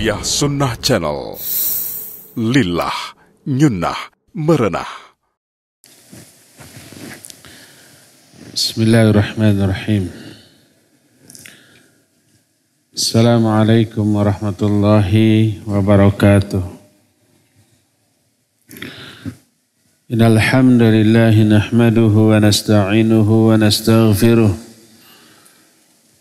Tarbiyah Sunnah Channel. Lillah, nyunnah, merenah. Bismillahirrahmanirrahim. Assalamualaikum warahmatullahi wabarakatuh. Innal nahmaduhu wa nasta'inuhu wa nastaghfiruh.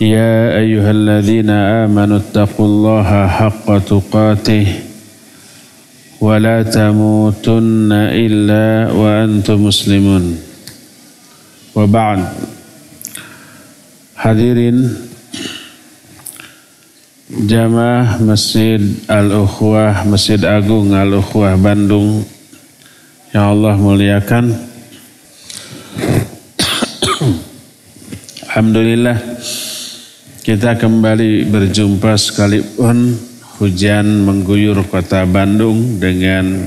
يا أيها الذين آمنوا اتقوا الله حق تقاته ولا تموتن إلا وأنتم مسلمون وبعد Hadirin Jamaah Masjid Al-Ukhwah Masjid Agung Al-Ukhwah Bandung Yang Allah muliakan Alhamdulillah kita kembali berjumpa sekalipun hujan mengguyur kota Bandung dengan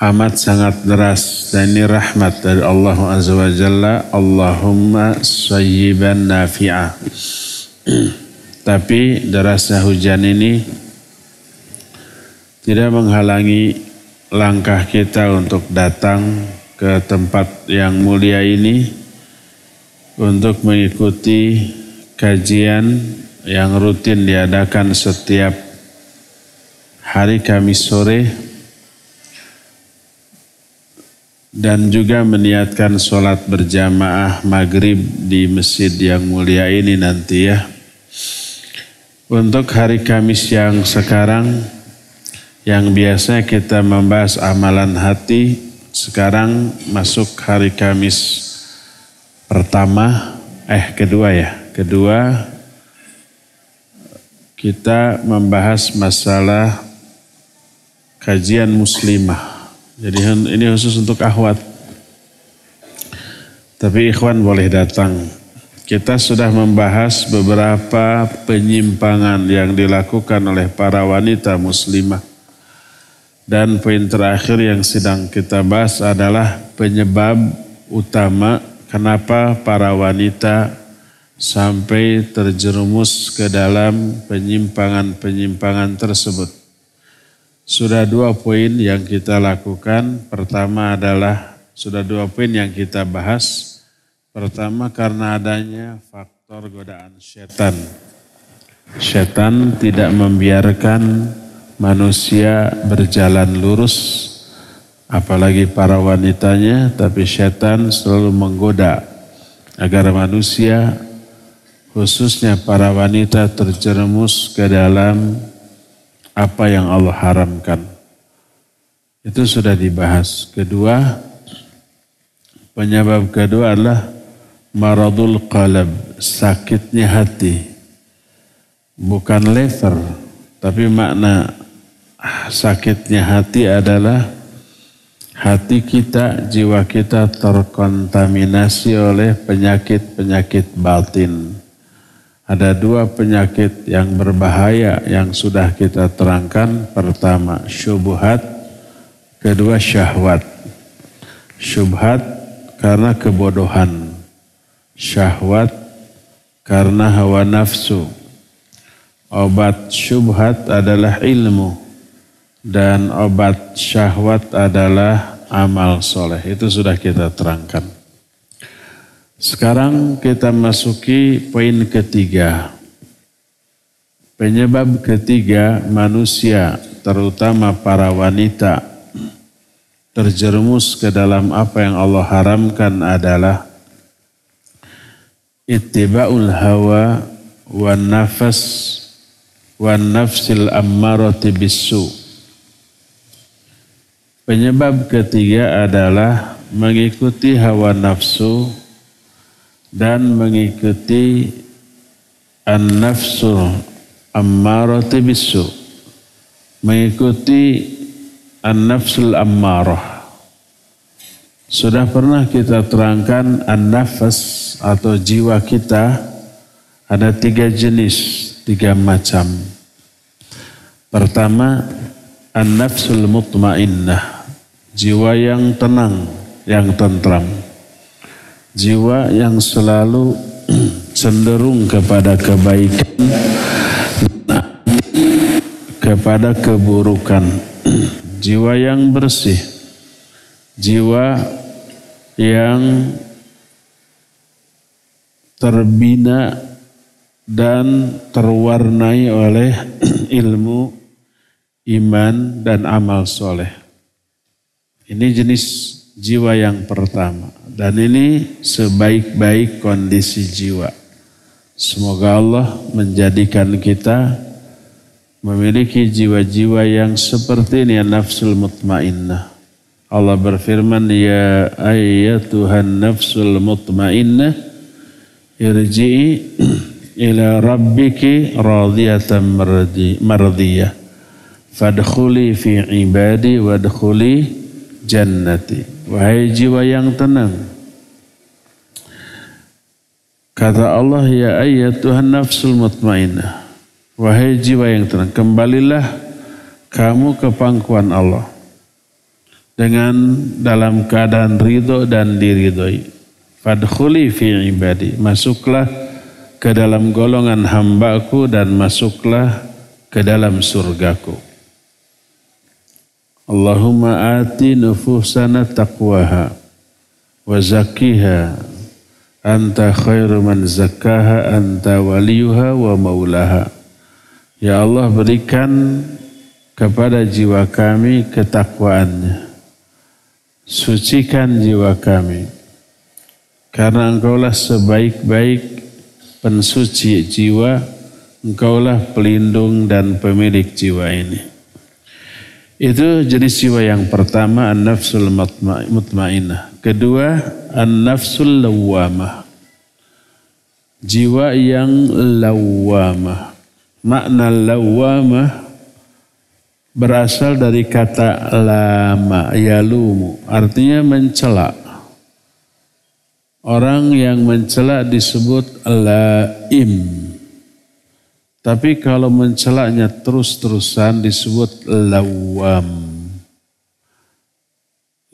amat sangat deras dan ini rahmat dari Allah Azza wa Jalla. Allahumma sayyiban nafi'ah tapi derasnya hujan ini tidak menghalangi langkah kita untuk datang ke tempat yang mulia ini untuk mengikuti kajian yang rutin diadakan setiap hari Kamis sore dan juga meniatkan sholat berjamaah maghrib di masjid yang mulia ini nanti ya. Untuk hari Kamis yang sekarang yang biasa kita membahas amalan hati sekarang masuk hari Kamis pertama eh kedua ya Kedua, kita membahas masalah kajian muslimah. Jadi ini khusus untuk ahwat. Tapi ikhwan boleh datang. Kita sudah membahas beberapa penyimpangan yang dilakukan oleh para wanita muslimah. Dan poin terakhir yang sedang kita bahas adalah penyebab utama kenapa para wanita sampai terjerumus ke dalam penyimpangan-penyimpangan tersebut. Sudah dua poin yang kita lakukan. Pertama adalah sudah dua poin yang kita bahas. Pertama karena adanya faktor godaan setan. Setan tidak membiarkan manusia berjalan lurus, apalagi para wanitanya, tapi setan selalu menggoda agar manusia khususnya para wanita terjerumus ke dalam apa yang Allah haramkan. Itu sudah dibahas. Kedua, penyebab kedua adalah maradul qalab, sakitnya hati. Bukan lever, tapi makna sakitnya hati adalah hati kita, jiwa kita terkontaminasi oleh penyakit-penyakit batin ada dua penyakit yang berbahaya yang sudah kita terangkan. Pertama syubhat, kedua syahwat. Syubhat karena kebodohan. Syahwat karena hawa nafsu. Obat syubhat adalah ilmu. Dan obat syahwat adalah amal soleh. Itu sudah kita terangkan. Sekarang kita masuki poin ketiga. Penyebab ketiga manusia, terutama para wanita, terjerumus ke dalam apa yang Allah haramkan adalah ittiba'ul hawa wan nafas wan nafsil ammarati bisu. Penyebab ketiga adalah mengikuti hawa nafsu dan mengikuti an-nafsul ammarati bisu mengikuti an-nafsul ammarah. Sudah pernah kita terangkan an-nafas atau jiwa kita ada tiga jenis, tiga macam. Pertama, an-nafsul mutmainnah, jiwa yang tenang, yang tentram. Jiwa yang selalu cenderung kepada kebaikan, kepada keburukan. Jiwa yang bersih, jiwa yang terbina dan terwarnai oleh ilmu, iman, dan amal soleh. Ini jenis jiwa yang pertama. Dan ini sebaik-baik kondisi jiwa. Semoga Allah menjadikan kita memiliki jiwa-jiwa yang seperti ini nafsul mutmainnah. Allah berfirman, Ya ayyatuhan nafsul mutmainnah, irji'i ila rabbiki radiyatan mardiyah. Fadkhuli fi ibadi wadkhuli jannati. Wahai jiwa yang tenang. Kata Allah, Ya ayat Tuhan nafsul mutmainah. Wahai jiwa yang tenang, kembalilah kamu ke pangkuan Allah. Dengan dalam keadaan ridho dan diridhoi. Fadkhuli fi ibadi. Masuklah ke dalam golongan hambaku dan masuklah ke dalam surgaku. Allahumma ati nufusana taqwaha wa zakkiha anta khairu man zakkaha anta waliyuha wa maulaha. Ya Allah berikan kepada jiwa kami ketakwaannya. Sucikan jiwa kami. Karena engkaulah sebaik-baik pensuci jiwa, engkaulah pelindung dan pemilik jiwa ini. Itu jenis jiwa yang pertama an-nafsul mutmainah. Kedua an-nafsul lawamah. Jiwa yang lawamah. Makna lawamah berasal dari kata lama, yalumu. Artinya mencela. Orang yang mencela disebut laim. Tapi kalau mencelaknya terus-terusan disebut lawam.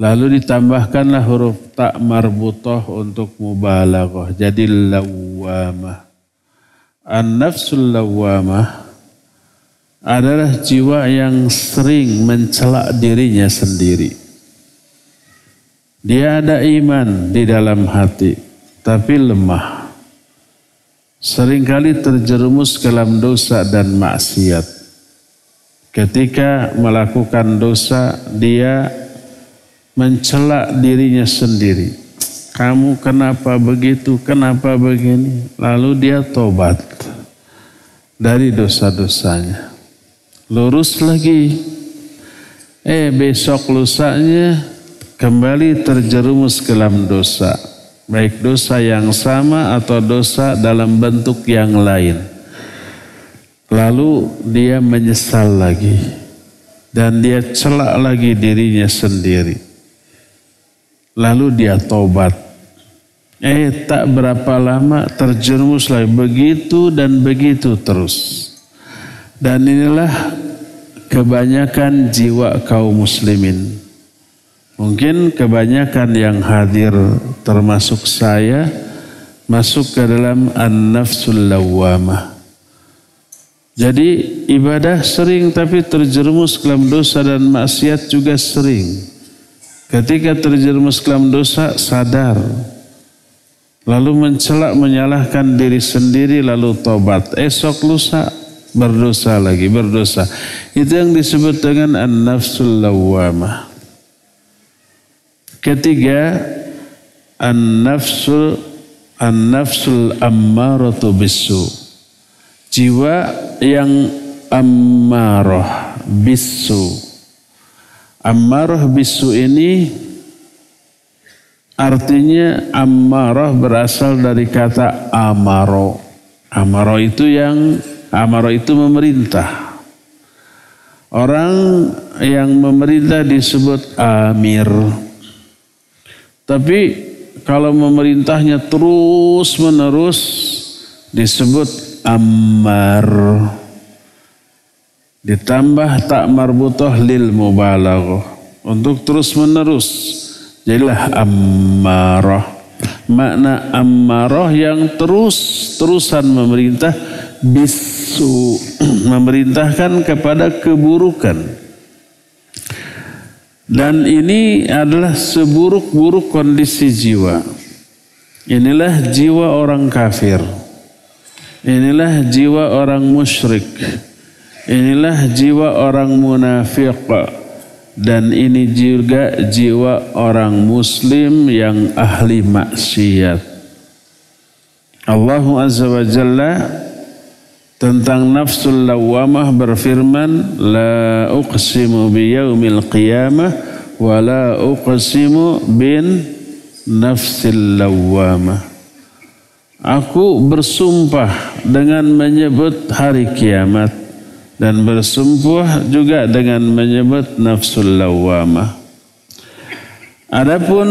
Lalu ditambahkanlah huruf tak marbutoh untuk mubalaghah. Jadi lawamah. An-nafsul lawamah adalah jiwa yang sering mencelak dirinya sendiri. Dia ada iman di dalam hati, tapi lemah sering kali terjerumus ke dalam dosa dan maksiat. Ketika melakukan dosa, dia mencela dirinya sendiri. Kamu kenapa begitu? Kenapa begini? Lalu dia tobat dari dosa-dosanya. Lurus lagi. Eh besok lusanya kembali terjerumus ke dalam dosa baik dosa yang sama atau dosa dalam bentuk yang lain. Lalu dia menyesal lagi dan dia celak lagi dirinya sendiri. Lalu dia tobat. Eh tak berapa lama terjerumus lagi begitu dan begitu terus. Dan inilah kebanyakan jiwa kaum muslimin Mungkin kebanyakan yang hadir termasuk saya masuk ke dalam an-nafsul. Jadi ibadah sering tapi terjerumus dalam dosa dan maksiat juga sering. Ketika terjerumus dalam dosa sadar. Lalu mencelak menyalahkan diri sendiri lalu tobat. Esok lusa berdosa lagi berdosa. Itu yang disebut dengan an-nafsul. Ketiga, an-nafsul an-nafsul ammaratu bisu. Jiwa yang ammarah bisu. Ammarah bisu ini artinya ammarah berasal dari kata amaro. Amaro itu yang amaro itu memerintah. Orang yang memerintah disebut amir. Tapi kalau memerintahnya terus menerus disebut ammar. Ditambah tak marbutoh lil mubalaghah. Untuk terus menerus. Jadilah ammarah. Makna ammarah yang terus-terusan memerintah bisu memerintahkan kepada keburukan dan ini adalah seburuk-buruk kondisi jiwa. Inilah jiwa orang kafir. Inilah jiwa orang musyrik. Inilah jiwa orang munafik dan ini juga jiwa orang muslim yang ahli maksiat. Allah Azza wa Jalla tentang nafsul lawamah berfirman la uqsimu biyaumil qiyamah wa la uqsimu bin nafsil lawamah aku bersumpah dengan menyebut hari kiamat dan bersumpah juga dengan menyebut nafsul lawamah adapun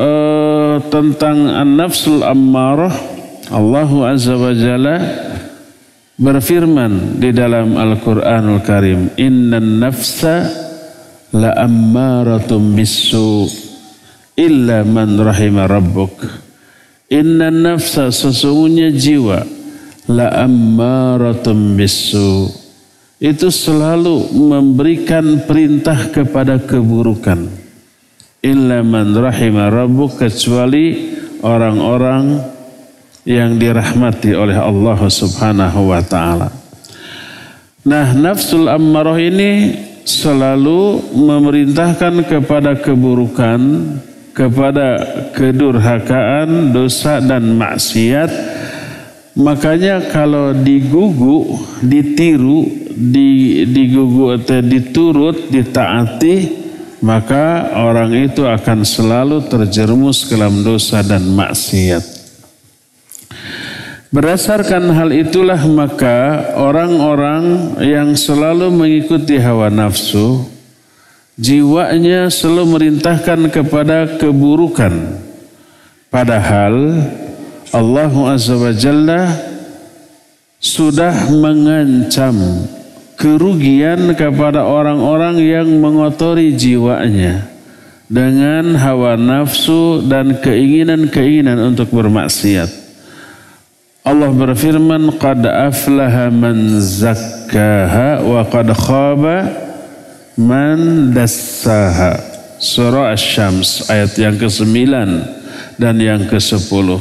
uh, tentang an-nafsul ammarah Allah Azza wa Jalla berfirman di dalam Al-Qur'anul Karim, "Innan nafsa la ammaratum bisu illa man rahima rabbuk." Innan nafsa sesungguhnya jiwa la ammaratum bisu itu selalu memberikan perintah kepada keburukan. Illa man rahima rabbuk kecuali orang-orang yang dirahmati oleh Allah Subhanahu wa taala. Nah, nafsul ammarah ini selalu memerintahkan kepada keburukan, kepada kedurhakaan, dosa dan maksiat. Makanya kalau digugu, ditiru, di, digugu atau diturut, ditaati, maka orang itu akan selalu terjerumus ke dalam dosa dan maksiat. Berdasarkan hal itulah maka orang-orang yang selalu mengikuti hawa nafsu jiwanya selalu merintahkan kepada keburukan padahal Allah Azza wa Jalla sudah mengancam kerugian kepada orang-orang yang mengotori jiwanya dengan hawa nafsu dan keinginan-keinginan untuk bermaksiat. Allah berfirman qad aflaha man zakkaha wa qad khaba man dassaha. Surah asy-syams ayat yang ke-9 dan yang ke-10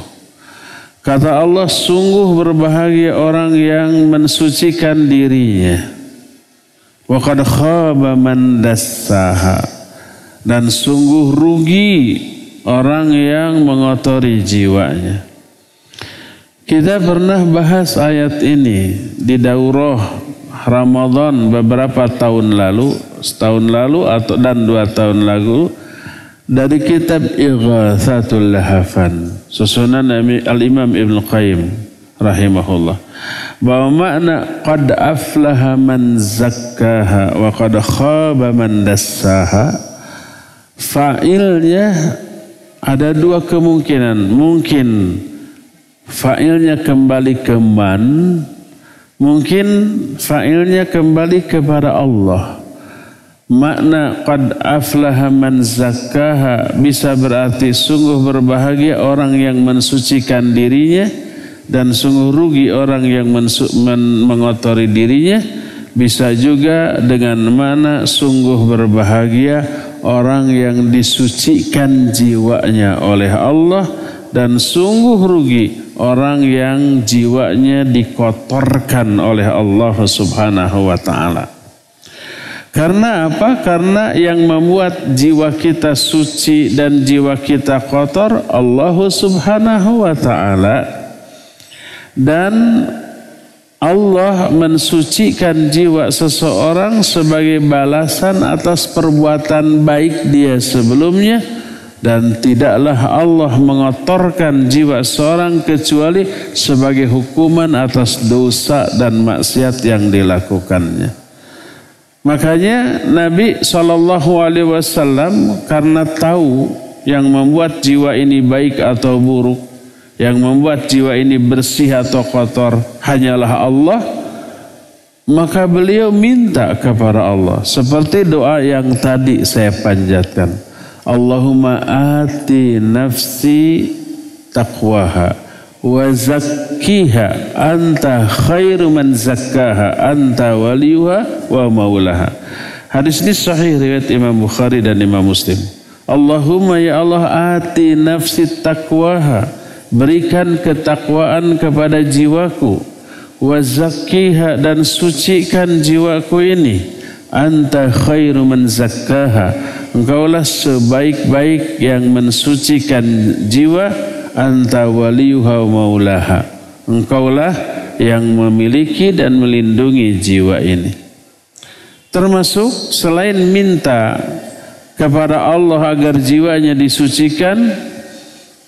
kata Allah sungguh berbahagia orang yang mensucikan dirinya. Wa qad khaba man dassaha. Dan sungguh rugi orang yang mengotori jiwanya kita pernah bahas ayat ini di daurah Ramadan beberapa tahun lalu, setahun lalu atau dan dua tahun lalu dari kitab Ighathatul Lahafan susunan Al-Imam Ibn Qayyim rahimahullah. Bahwa makna qad aflaha man zakkaha wa qad khaba man dassaha. Fa'ilnya ada dua kemungkinan. Mungkin fa'ilnya kembali ke man, mungkin fa'ilnya kembali kepada Allah. Makna qad aflaha man zakkaha bisa berarti sungguh berbahagia orang yang mensucikan dirinya dan sungguh rugi orang yang men mengotori dirinya bisa juga dengan mana sungguh berbahagia orang yang disucikan jiwanya oleh Allah dan sungguh rugi orang yang jiwanya dikotorkan oleh Allah Subhanahu wa taala. Karena apa? Karena yang membuat jiwa kita suci dan jiwa kita kotor Allah Subhanahu wa taala. Dan Allah mensucikan jiwa seseorang sebagai balasan atas perbuatan baik dia sebelumnya dan tidaklah Allah mengotorkan jiwa seorang kecuali sebagai hukuman atas dosa dan maksiat yang dilakukannya. Makanya Nabi Shallallahu Alaihi Wasallam karena tahu yang membuat jiwa ini baik atau buruk, yang membuat jiwa ini bersih atau kotor hanyalah Allah, maka beliau minta kepada Allah seperti doa yang tadi saya panjatkan. Allahumma ati nafsi taqwaha wa zakkiha anta khairu man zakkaha anta waliyuha wa maulaha. Hadis ini sahih riwayat Imam Bukhari dan Imam Muslim. Allahumma ya Allah ati nafsi taqwaha berikan ketakwaan kepada jiwaku wa zakkiha dan sucikan jiwaku ini anta khairu man zakkaha engkaulah sebaik-baik yang mensucikan jiwa anta waliyuha maulaha. Engkaulah yang memiliki dan melindungi jiwa ini. Termasuk selain minta kepada Allah agar jiwanya disucikan,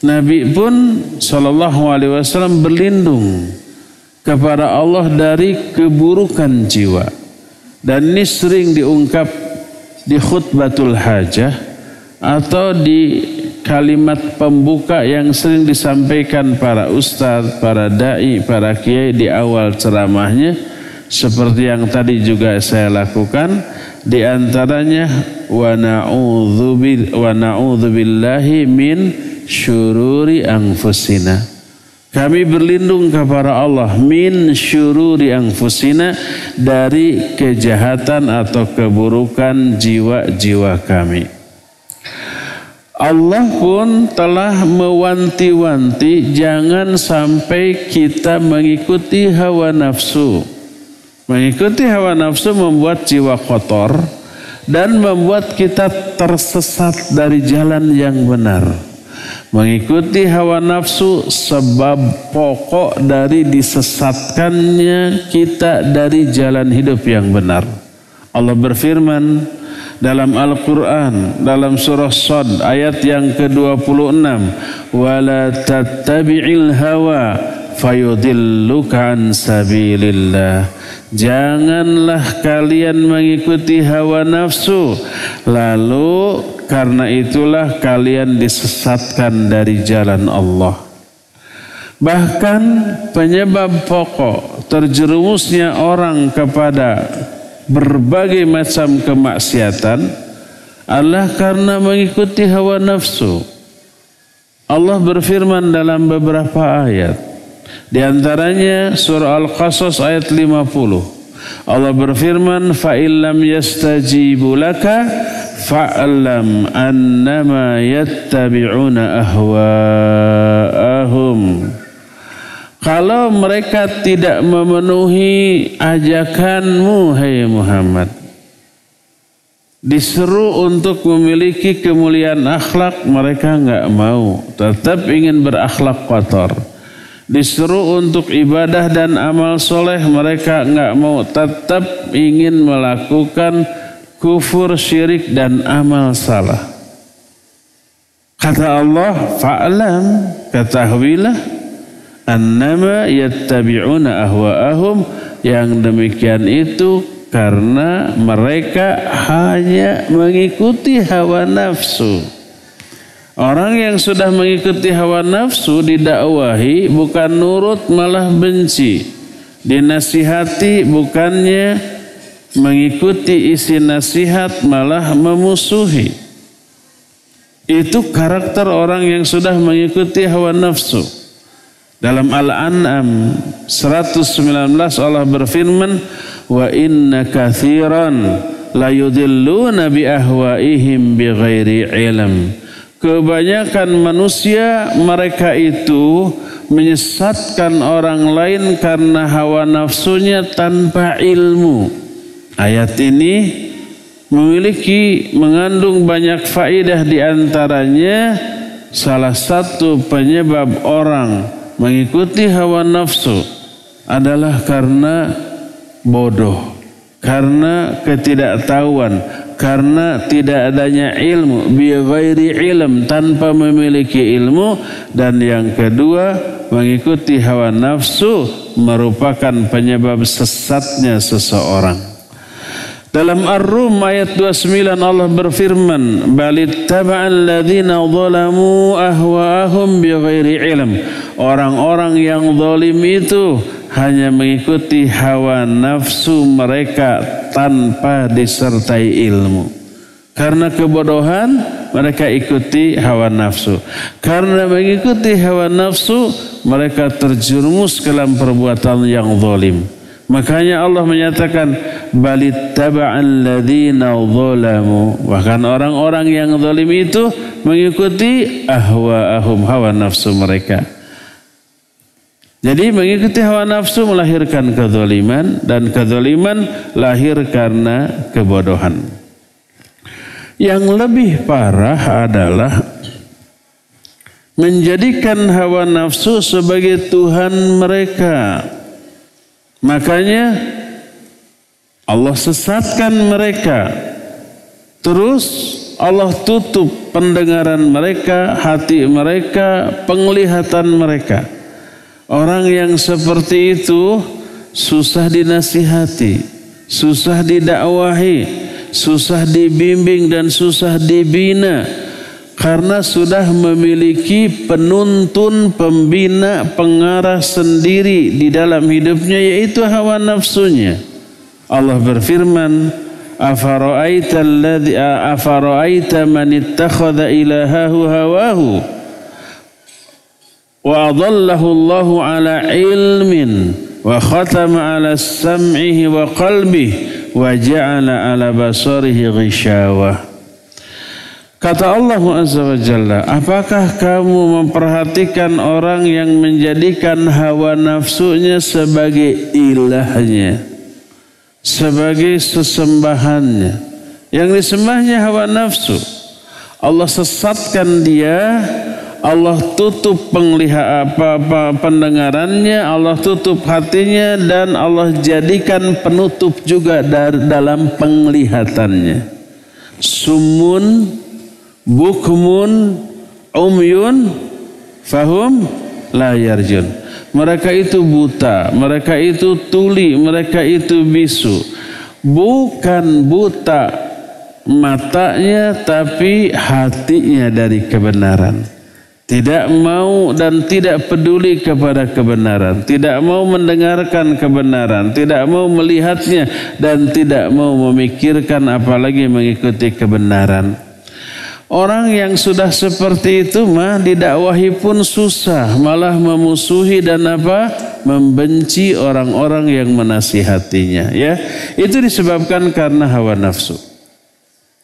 Nabi pun Shallallahu Alaihi Wasallam berlindung kepada Allah dari keburukan jiwa. Dan ini sering diungkap di khutbatul hajah atau di kalimat pembuka yang sering disampaikan para ustadz, para dai, para kiai di awal ceramahnya. Seperti yang tadi juga saya lakukan di antaranya wa na'udzu billahi min syururi anfusina kami berlindung kepada Allah min syururi anfusina dari kejahatan atau keburukan jiwa-jiwa kami. Allah pun telah mewanti-wanti jangan sampai kita mengikuti hawa nafsu. Mengikuti hawa nafsu membuat jiwa kotor dan membuat kita tersesat dari jalan yang benar. Mengikuti hawa nafsu sebab pokok dari disesatkannya kita dari jalan hidup yang benar. Allah berfirman, dalam Al-Quran dalam surah Sad ayat yang ke-26 wala tattabi'il hawa fayudilluka an sabilillah janganlah kalian mengikuti hawa nafsu lalu karena itulah kalian disesatkan dari jalan Allah bahkan penyebab pokok terjerumusnya orang kepada berbagai macam kemaksiatan adalah karena mengikuti hawa nafsu. Allah berfirman dalam beberapa ayat. Di antaranya surah Al-Qasas ayat 50. Allah berfirman, "Fa illam yastajibu laka fa'lam annama yattabi'una ahwa'ahum." Kalau mereka tidak memenuhi ajakanmu, hai Muhammad, disuruh untuk memiliki kemuliaan akhlak, mereka enggak mau, tetap ingin berakhlak kotor. Disuruh untuk ibadah dan amal soleh, mereka enggak mau, tetap ingin melakukan kufur, syirik dan amal salah. Kata Allah, fa'lam, ketahuilah, annama yattabi'una ahwa'ahum yang demikian itu karena mereka hanya mengikuti hawa nafsu. Orang yang sudah mengikuti hawa nafsu didakwahi bukan nurut malah benci. Dinasihati bukannya mengikuti isi nasihat malah memusuhi. Itu karakter orang yang sudah mengikuti hawa nafsu. Dalam Al-An'am 119 Allah berfirman wa inna kathiran la yudilluna bi ahwaihim bi ghairi ilm. Kebanyakan manusia mereka itu menyesatkan orang lain karena hawa nafsunya tanpa ilmu. Ayat ini memiliki mengandung banyak faidah di antaranya salah satu penyebab orang mengikuti hawa nafsu adalah karena bodoh, karena ketidaktahuan, karena tidak adanya ilmu, bi ghairi ilm tanpa memiliki ilmu dan yang kedua mengikuti hawa nafsu merupakan penyebab sesatnya seseorang. Dalam Ar-Rum ayat 29 Allah berfirman, "Balit ladzina zalamu ahwa'ahum bighairi ilm." Orang-orang yang zalim itu hanya mengikuti hawa nafsu mereka tanpa disertai ilmu. Karena kebodohan mereka ikuti hawa nafsu. Karena mengikuti hawa nafsu mereka terjerumus ke dalam perbuatan yang zalim. Makanya Allah menyatakan balit taba'al ladzina zalamu. Bahkan orang-orang yang zalim itu mengikuti ahwa'ahum hawa nafsu mereka. Jadi mengikuti hawa nafsu melahirkan kezaliman dan kezaliman lahir karena kebodohan. Yang lebih parah adalah menjadikan hawa nafsu sebagai Tuhan mereka. Makanya Allah sesatkan mereka. Terus Allah tutup pendengaran mereka, hati mereka, penglihatan mereka. Orang yang seperti itu susah dinasihati, susah didakwahi, susah dibimbing dan susah dibina karena sudah memiliki penuntun, pembina, pengarah sendiri di dalam hidupnya yaitu hawa nafsunya. Allah berfirman, "Afara'aita alladhi afara'aita man ittakhadha ilahahu hawahu wa adallahu Allahu ala ilmin wa khatama ala sam'ihi wa qalbihi wa ala basarihi ghishawah." Kata Allah Azza wa Jalla, apakah kamu memperhatikan orang yang menjadikan hawa nafsunya sebagai ilahnya, sebagai sesembahannya. Yang disembahnya hawa nafsu. Allah sesatkan dia, Allah tutup penglihat apa, pendengarannya, Allah tutup hatinya dan Allah jadikan penutup juga dari dalam penglihatannya. Sumun bukmun umyun fahum la yarjun. Mereka itu buta, mereka itu tuli, mereka itu bisu. Bukan buta matanya tapi hatinya dari kebenaran. Tidak mau dan tidak peduli kepada kebenaran, tidak mau mendengarkan kebenaran, tidak mau melihatnya dan tidak mau memikirkan apalagi mengikuti kebenaran. Orang yang sudah seperti itu mah didakwahi pun susah, malah memusuhi dan apa? membenci orang-orang yang menasihatinya, ya. Itu disebabkan karena hawa nafsu.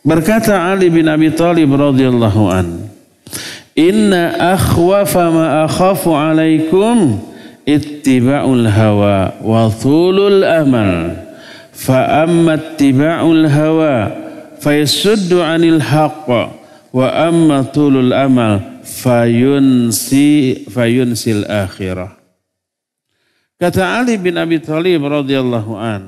Berkata Ali bin Abi Thalib radhiyallahu an, "Inna akhwafa ma akhafu alaikum ittiba'ul hawa wa thulul amal." Fa amma ittiba'ul hawa fayasuddu 'anil haqq wa amma tulul amal fayunsi fayunsil akhirah kata Ali bin Abi Thalib radhiyallahu an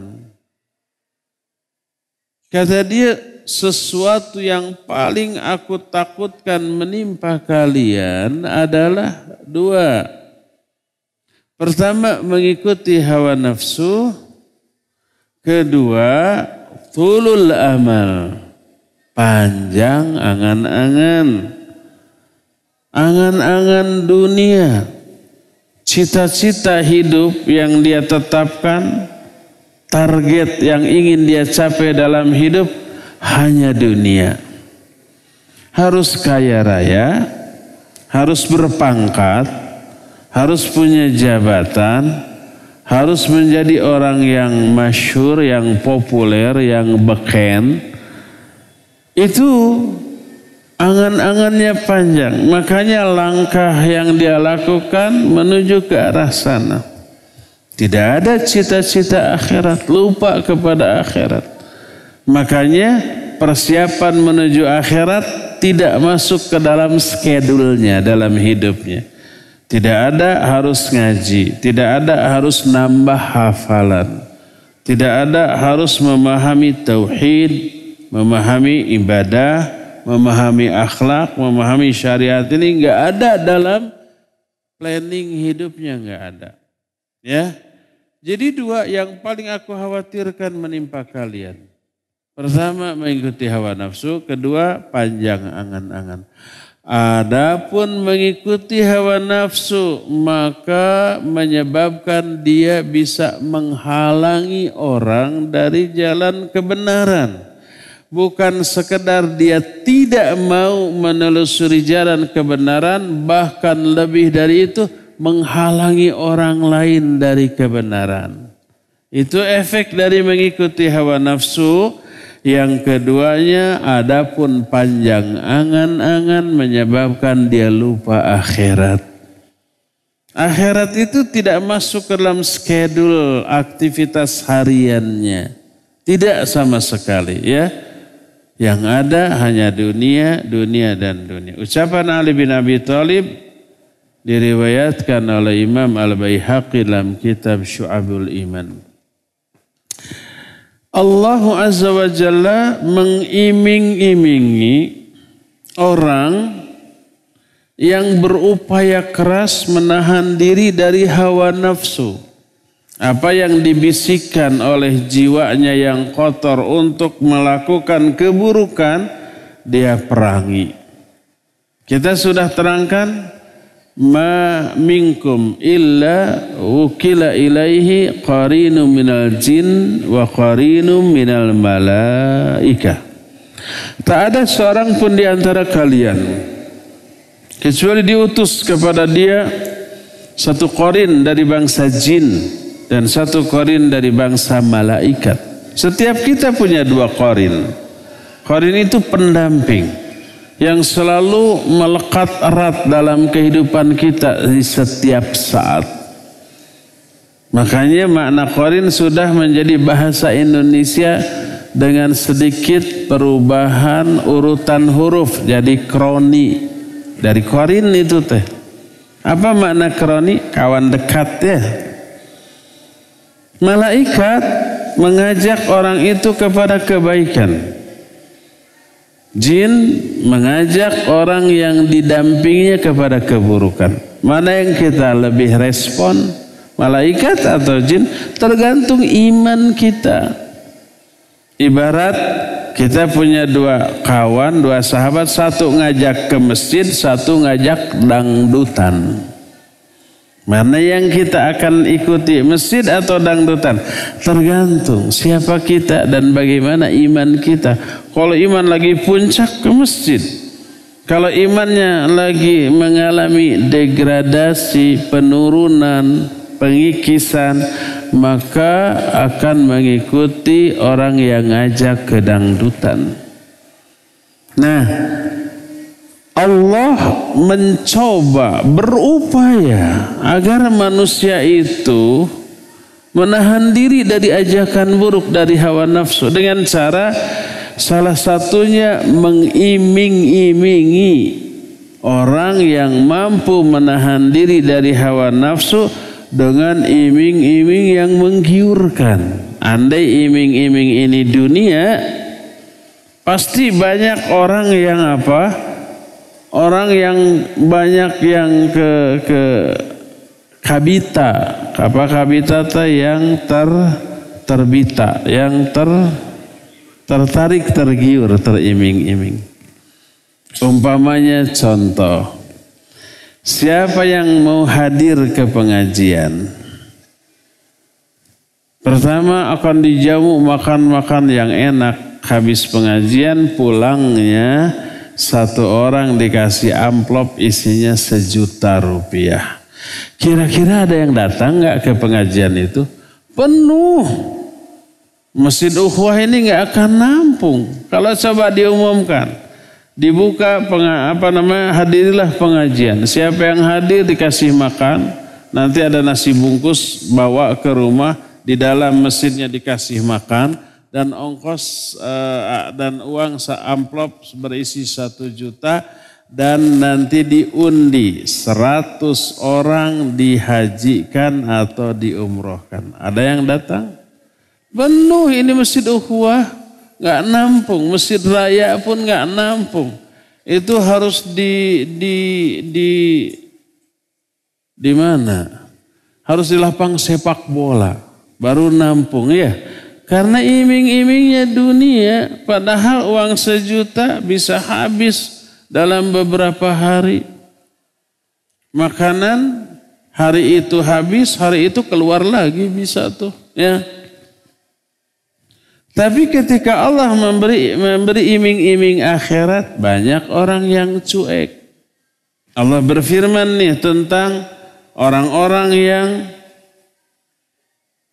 kata dia sesuatu yang paling aku takutkan menimpa kalian adalah dua. Pertama mengikuti hawa nafsu. Kedua tulul amal. Panjang angan-angan. Angan-angan dunia. Cita-cita hidup yang dia tetapkan. Target yang ingin dia capai dalam hidup hanya dunia harus kaya raya harus berpangkat harus punya jabatan harus menjadi orang yang masyur, yang populer, yang beken, itu angan-angannya panjang. Makanya langkah yang dia lakukan menuju ke arah sana. Tidak ada cita-cita akhirat, lupa kepada akhirat. Makanya persiapan menuju akhirat tidak masuk ke dalam skedulnya dalam hidupnya. Tidak ada harus ngaji, tidak ada harus nambah hafalan, tidak ada harus memahami tauhid, memahami ibadah, memahami akhlak, memahami syariat ini nggak ada dalam planning hidupnya nggak ada. Ya, jadi dua yang paling aku khawatirkan menimpa kalian. Pertama mengikuti hawa nafsu, kedua panjang angan-angan. Adapun mengikuti hawa nafsu maka menyebabkan dia bisa menghalangi orang dari jalan kebenaran. Bukan sekedar dia tidak mau menelusuri jalan kebenaran, bahkan lebih dari itu menghalangi orang lain dari kebenaran. Itu efek dari mengikuti hawa nafsu yang keduanya adapun panjang angan-angan menyebabkan dia lupa akhirat. Akhirat itu tidak masuk ke dalam skedul aktivitas hariannya. Tidak sama sekali ya. Yang ada hanya dunia, dunia dan dunia. Ucapan Ali bin Abi Thalib diriwayatkan oleh Imam Al-Baihaqi dalam kitab Syu'abul Iman. Allah Azza wa Jalla mengiming-imingi orang yang berupaya keras menahan diri dari hawa nafsu. Apa yang dibisikkan oleh jiwanya yang kotor untuk melakukan keburukan, dia perangi. Kita sudah terangkan ma minkum illa wukila ilaihi qarinu minal jin wa qarinu minal malaika. Tak ada seorang pun di antara kalian kecuali diutus kepada dia satu korin dari bangsa jin dan satu korin dari bangsa malaikat. Setiap kita punya dua korin. Korin itu pendamping yang selalu melekat erat dalam kehidupan kita di setiap saat. Makanya makna korin sudah menjadi bahasa Indonesia dengan sedikit perubahan urutan huruf jadi kroni dari korin itu teh. Apa makna kroni? Kawan dekat ya. Malaikat mengajak orang itu kepada kebaikan. Jin mengajak orang yang didampinginya kepada keburukan. Mana yang kita lebih respon? Malaikat atau jin? Tergantung iman kita. Ibarat kita punya dua kawan, dua sahabat, satu ngajak ke masjid, satu ngajak dangdutan. Mana yang kita akan ikuti, masjid atau dangdutan? Tergantung siapa kita dan bagaimana iman kita. Kalau iman lagi puncak ke masjid. Kalau imannya lagi mengalami degradasi, penurunan, pengikisan, maka akan mengikuti orang yang ngajak ke dangdutan. Nah, Allah mencoba berupaya agar manusia itu menahan diri dari ajakan buruk dari hawa nafsu dengan cara salah satunya mengiming-imingi orang yang mampu menahan diri dari hawa nafsu dengan iming-iming yang menggiurkan. Andai iming-iming ini dunia, pasti banyak orang yang apa? Orang yang banyak yang ke ke kabita. Apa kabita yang ter terbita. Yang ter tertarik tergiur teriming-iming. Umpamanya contoh. Siapa yang mau hadir ke pengajian? Pertama akan dijamu makan-makan yang enak. Habis pengajian pulangnya satu orang dikasih amplop isinya sejuta rupiah. Kira-kira ada yang datang nggak ke pengajian itu? Penuh. Masjid Ukhuwah ini nggak akan nampung. Kalau coba diumumkan, dibuka penga, apa namanya hadirilah pengajian. Siapa yang hadir dikasih makan, nanti ada nasi bungkus bawa ke rumah, di dalam masjidnya dikasih makan dan ongkos uh, dan uang amplop berisi satu juta dan nanti diundi seratus orang dihajikan atau diumrohkan. Ada yang datang? Penuh ini masjid ukhuwah nggak nampung, masjid raya pun nggak nampung. Itu harus di di di di mana? Harus di lapang sepak bola baru nampung ya Karena iming-imingnya dunia, padahal uang sejuta bisa habis dalam beberapa hari. Makanan hari itu habis, hari itu keluar lagi bisa tuh, ya. Tapi ketika Allah memberi memberi iming-iming akhirat, banyak orang yang cuek. Allah berfirman nih tentang orang-orang yang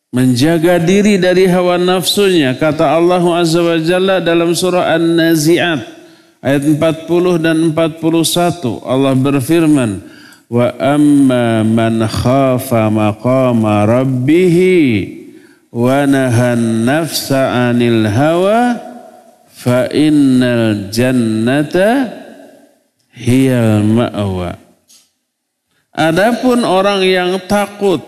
menjaga diri dari hawa nafsunya. Kata Allah Azza wa Jalla dalam surah An-Nazi'at ayat 40 dan 41 Allah berfirman wa amma man khafa maqama rabbih wa nahan nafsa 'anil hawa fa innal jannata hiyal ma'wa Adapun orang yang takut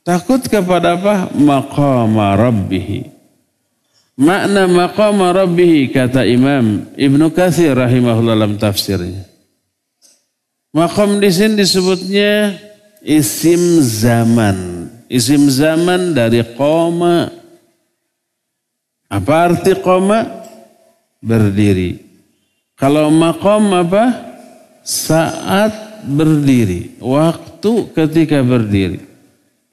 Takut kepada apa? Maqama rabbihi. Makna maqama rabbihi kata Imam Ibnu Katsir rahimahullah dalam tafsirnya. Maqam di sini disebutnya isim zaman. Isim zaman dari koma. Apa arti koma? Berdiri. Kalau maqam apa? Saat berdiri. Waktu ketika berdiri.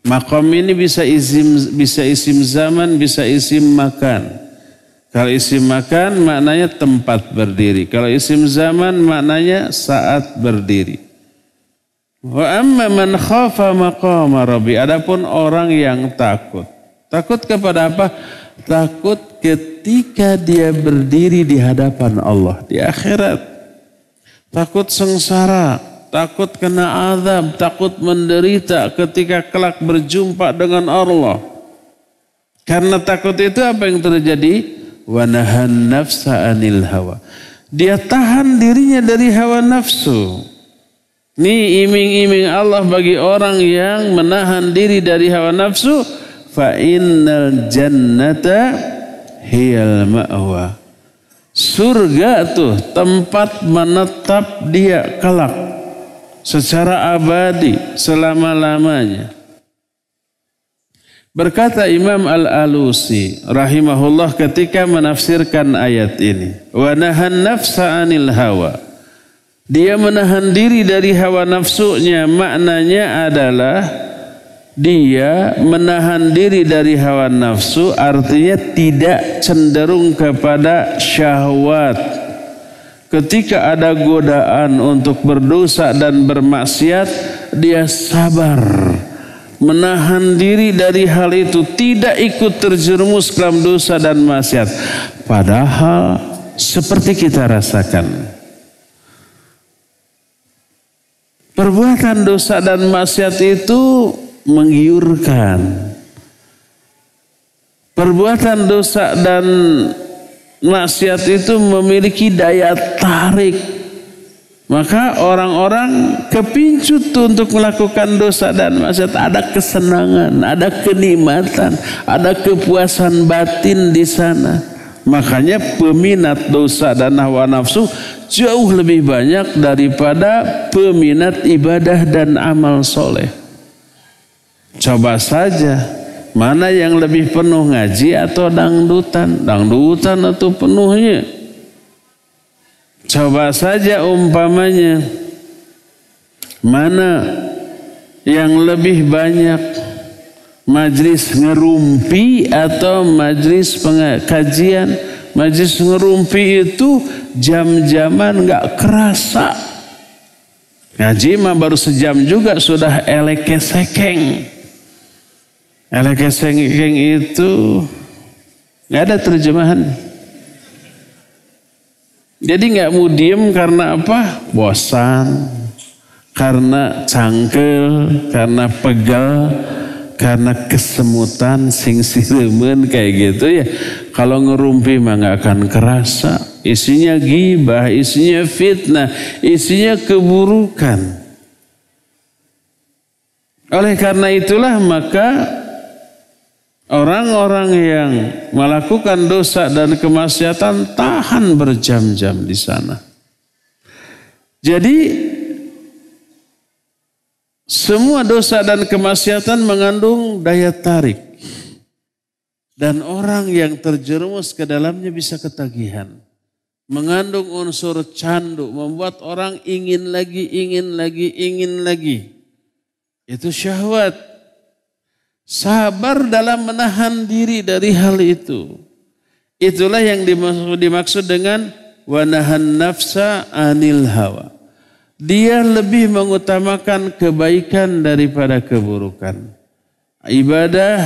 Makom ini bisa isim bisa isim zaman, bisa isim makan. Kalau isim makan maknanya tempat berdiri. Kalau isim zaman maknanya saat berdiri. Wa amma man khafa maqama rabbi. Adapun orang yang takut. Takut kepada apa? Takut ketika dia berdiri di hadapan Allah di akhirat. Takut sengsara, takut kena azab, takut menderita ketika kelak berjumpa dengan Allah. Karena takut itu apa yang terjadi? Wanahan nafsa anil hawa. Dia tahan dirinya dari hawa nafsu. Ini iming-iming Allah bagi orang yang menahan diri dari hawa nafsu. Fa innal jannata hiyal ma'wa. Surga tuh tempat menetap dia kelak secara abadi selama-lamanya. Berkata Imam Al-Alusi rahimahullah ketika menafsirkan ayat ini. Wa nahan nafsa anil hawa. Dia menahan diri dari hawa nafsunya maknanya adalah dia menahan diri dari hawa nafsu artinya tidak cenderung kepada syahwat Ketika ada godaan untuk berdosa dan bermaksiat, dia sabar. Menahan diri dari hal itu, tidak ikut terjerumus dalam dosa dan maksiat. Padahal seperti kita rasakan. Perbuatan dosa dan maksiat itu menggiurkan. Perbuatan dosa dan maksiat itu memiliki daya tarik. Maka orang-orang kepincut untuk melakukan dosa dan maksiat. Ada kesenangan, ada kenikmatan, ada kepuasan batin di sana. Makanya peminat dosa dan hawa nafsu jauh lebih banyak daripada peminat ibadah dan amal soleh. Coba saja Mana yang lebih penuh ngaji atau dangdutan? Dangdutan atau penuhnya? Coba saja umpamanya. Mana yang lebih banyak majlis ngerumpi atau majlis kajian? Majlis ngerumpi itu jam-jaman nggak kerasa. Ngaji mah baru sejam juga sudah eleke sekeng. Elekeseng itu nggak ada terjemahan. Jadi nggak mau diem karena apa? Bosan, karena cangkel, karena pegal, karena kesemutan, sing siremen kayak gitu ya. Kalau ngerumpi mah nggak akan kerasa. Isinya gibah, isinya fitnah, isinya keburukan. Oleh karena itulah maka Orang-orang yang melakukan dosa dan kemaksiatan tahan berjam-jam di sana. Jadi semua dosa dan kemaksiatan mengandung daya tarik. Dan orang yang terjerumus ke dalamnya bisa ketagihan. Mengandung unsur candu, membuat orang ingin lagi, ingin lagi, ingin lagi. Itu syahwat. Sabar dalam menahan diri dari hal itu. Itulah yang dimaksud, dengan wanahan nafsa anil hawa. Dia lebih mengutamakan kebaikan daripada keburukan. Ibadah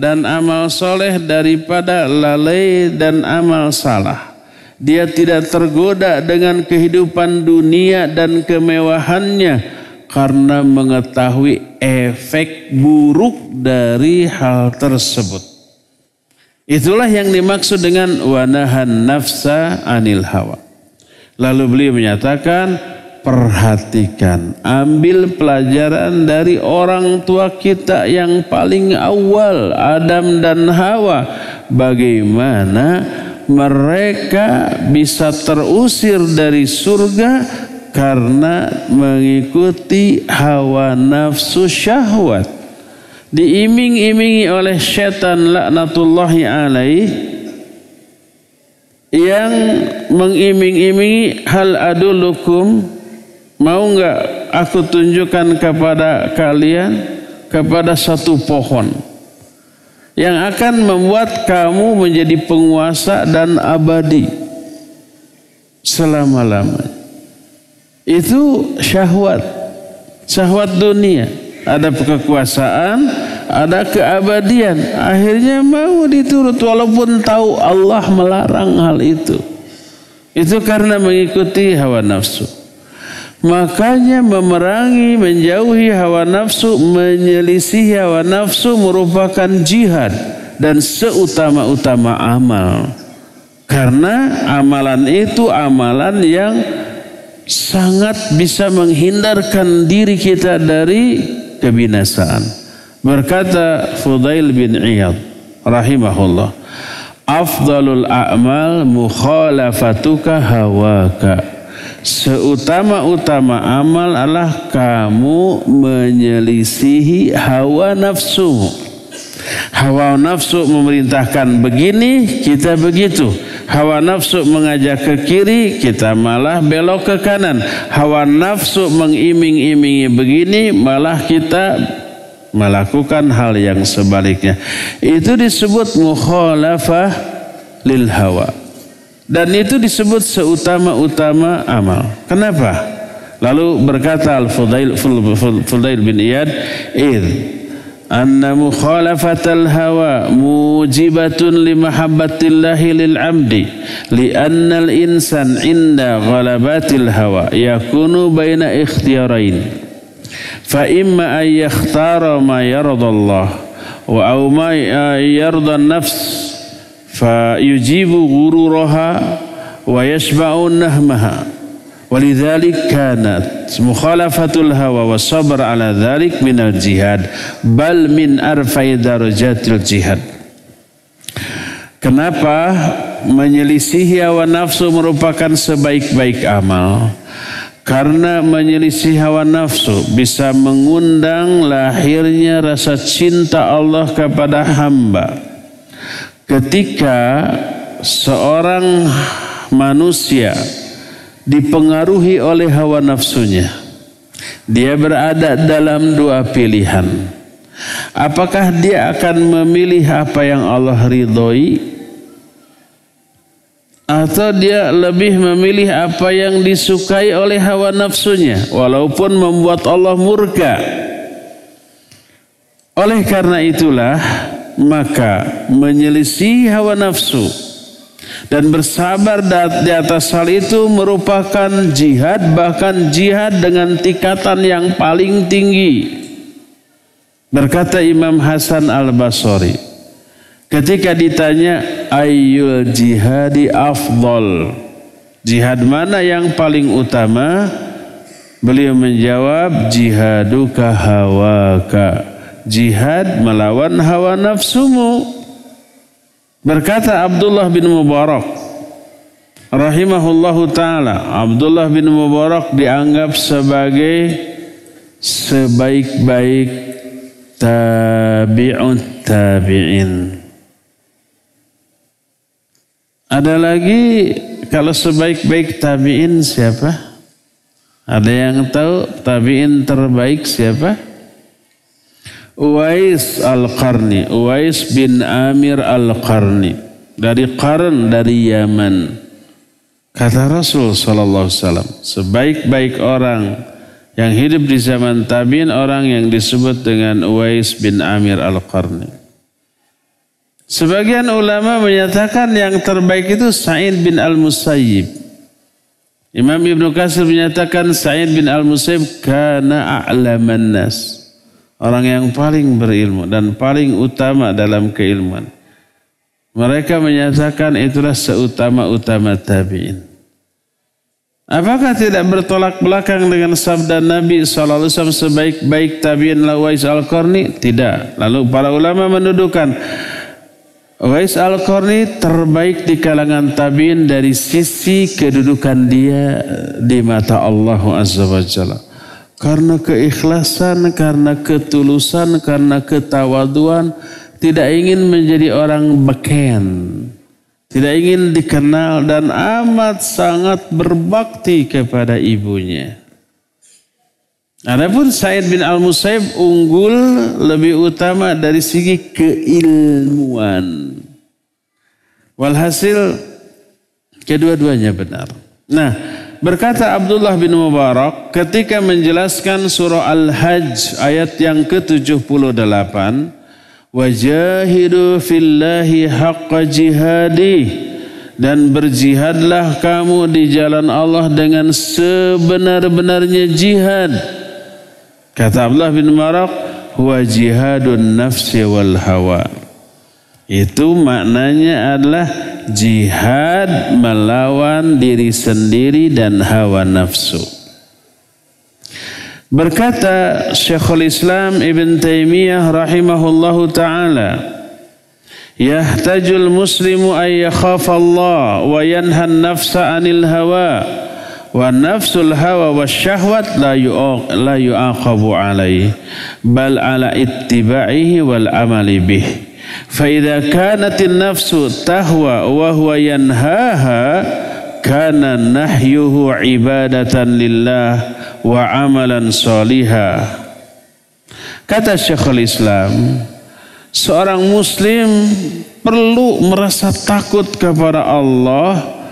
dan amal soleh daripada lalai dan amal salah. Dia tidak tergoda dengan kehidupan dunia dan kemewahannya karena mengetahui efek buruk dari hal tersebut. Itulah yang dimaksud dengan wanahan nafsa anil hawa. Lalu beliau menyatakan, perhatikan, ambil pelajaran dari orang tua kita yang paling awal, Adam dan Hawa. Bagaimana mereka bisa terusir dari surga karena mengikuti hawa nafsu syahwat. Diiming-imingi oleh setan laknatullahi alaih yang mengiming-imingi hal adulukum Mau nggak aku tunjukkan kepada kalian kepada satu pohon yang akan membuat kamu menjadi penguasa dan abadi selama-lamanya. Itu syahwat, syahwat dunia. Ada kekuasaan, ada keabadian. Akhirnya mau diturut walaupun tahu Allah melarang hal itu. Itu karena mengikuti hawa nafsu. Makanya memerangi, menjauhi hawa nafsu, menyelisih hawa nafsu merupakan jihad dan seutama-utama amal. Karena amalan itu amalan yang sangat bisa menghindarkan diri kita dari kebinasaan. Berkata Fudail bin Iyad rahimahullah, "Afdalul a'mal mukhalafatuka hawaka." Seutama-utama amal adalah kamu menyelisihi hawa nafsu. Hawa nafsu memerintahkan begini, kita begitu. Hawa nafsu mengajak ke kiri, kita malah belok ke kanan. Hawa nafsu mengiming-imingi begini, malah kita melakukan hal yang sebaliknya. Itu disebut mukhalafah lil hawa. Dan itu disebut seutama-utama amal. Kenapa? Lalu berkata Al-Fudail Fudail bin Iyad, "Id أن مخالفة الهوى موجبة لمحبة الله للعبد لأن الإنسان عند غلبات الهوى يكون بين اختيارين. فإما أن يختار ما يرضى الله أو ما يرضى النفس فيجيب غرورها ويشبع نهمها. ولذلك كانت mukhalafatul hawa wa sabr ala dzalik minal jihad bal min arfai darajatil jihad Kenapa menyelisihi hawa nafsu merupakan sebaik-baik amal? Karena menyelisih hawa nafsu bisa mengundang lahirnya rasa cinta Allah kepada hamba. Ketika seorang manusia dipengaruhi oleh hawa nafsunya, dia berada dalam dua pilihan. Apakah dia akan memilih apa yang Allah ridhoi atau dia lebih memilih apa yang disukai oleh hawa nafsunya walaupun membuat Allah murka. Oleh karena itulah maka menyelisih hawa nafsu dan bersabar di atas hal itu merupakan jihad bahkan jihad dengan tingkatan yang paling tinggi. Berkata Imam Hasan Al-Basri ketika ditanya ayyul jihadi afdol? Jihad mana yang paling utama? Beliau menjawab jihaduka hawaka. Jihad melawan hawa nafsumu. Berkata Abdullah bin Mubarak rahimahullahu taala, Abdullah bin Mubarak dianggap sebagai sebaik-baik tabi'un tabi'in. Ada lagi kalau sebaik-baik tabi'in siapa? Ada yang tahu tabi'in terbaik siapa? Uwais Al-Qarni, Uwais bin Amir Al-Qarni dari Qarn dari Yaman. Kata Rasul sallallahu alaihi wasallam, sebaik-baik orang yang hidup di zaman tabi'in orang yang disebut dengan Uwais bin Amir Al-Qarni. Sebagian ulama menyatakan yang terbaik itu Sa'id bin Al-Musayyib. Imam Ibn Qasir menyatakan Sa'id bin Al-Musayyib kana a'laman nas. Orang yang paling berilmu dan paling utama dalam keilmuan. Mereka menyatakan itulah seutama-utama tabi'in. Apakah tidak bertolak belakang dengan sabda Nabi SAW sebaik-baik tabi'in lawais al-Qarni? Tidak. Lalu para ulama menuduhkan Uwais Al-Qarni terbaik di kalangan tabiin dari sisi kedudukan dia di mata Allah Azza wa Jalla. Karena keikhlasan, karena ketulusan, karena ketawaduan, tidak ingin menjadi orang beken. Tidak ingin dikenal dan amat sangat berbakti kepada ibunya. Adapun Said bin Al-Musaib unggul lebih utama dari segi keilmuan. Walhasil kedua-duanya benar. Nah, berkata Abdullah bin Mubarak ketika menjelaskan surah Al-Hajj ayat yang ke-78, "Wajahidu fillahi haqqa jihadih" dan berjihadlah kamu di jalan Allah dengan sebenar-benarnya jihad Kata Abdullah bin Marak, huwa jihadun nafsi wal hawa. Itu maknanya adalah jihad melawan diri sendiri dan hawa nafsu. Berkata Syekhul Islam Ibn Taimiyah rahimahullahu taala, "Yahtajul muslimu ay yakhafa Allah wa yanha an-nafsa 'anil hawa." wa nafsul hawa wa syahwat la yu'aq la yu'aqabu alaihi bal ala ittiba'ihi wal amali bih fa idza kanat nafsu tahwa wa huwa yanhaha kana nahyuhu ibadatan lillah wa amalan salihah kata Syekhul Islam seorang muslim perlu merasa takut kepada Allah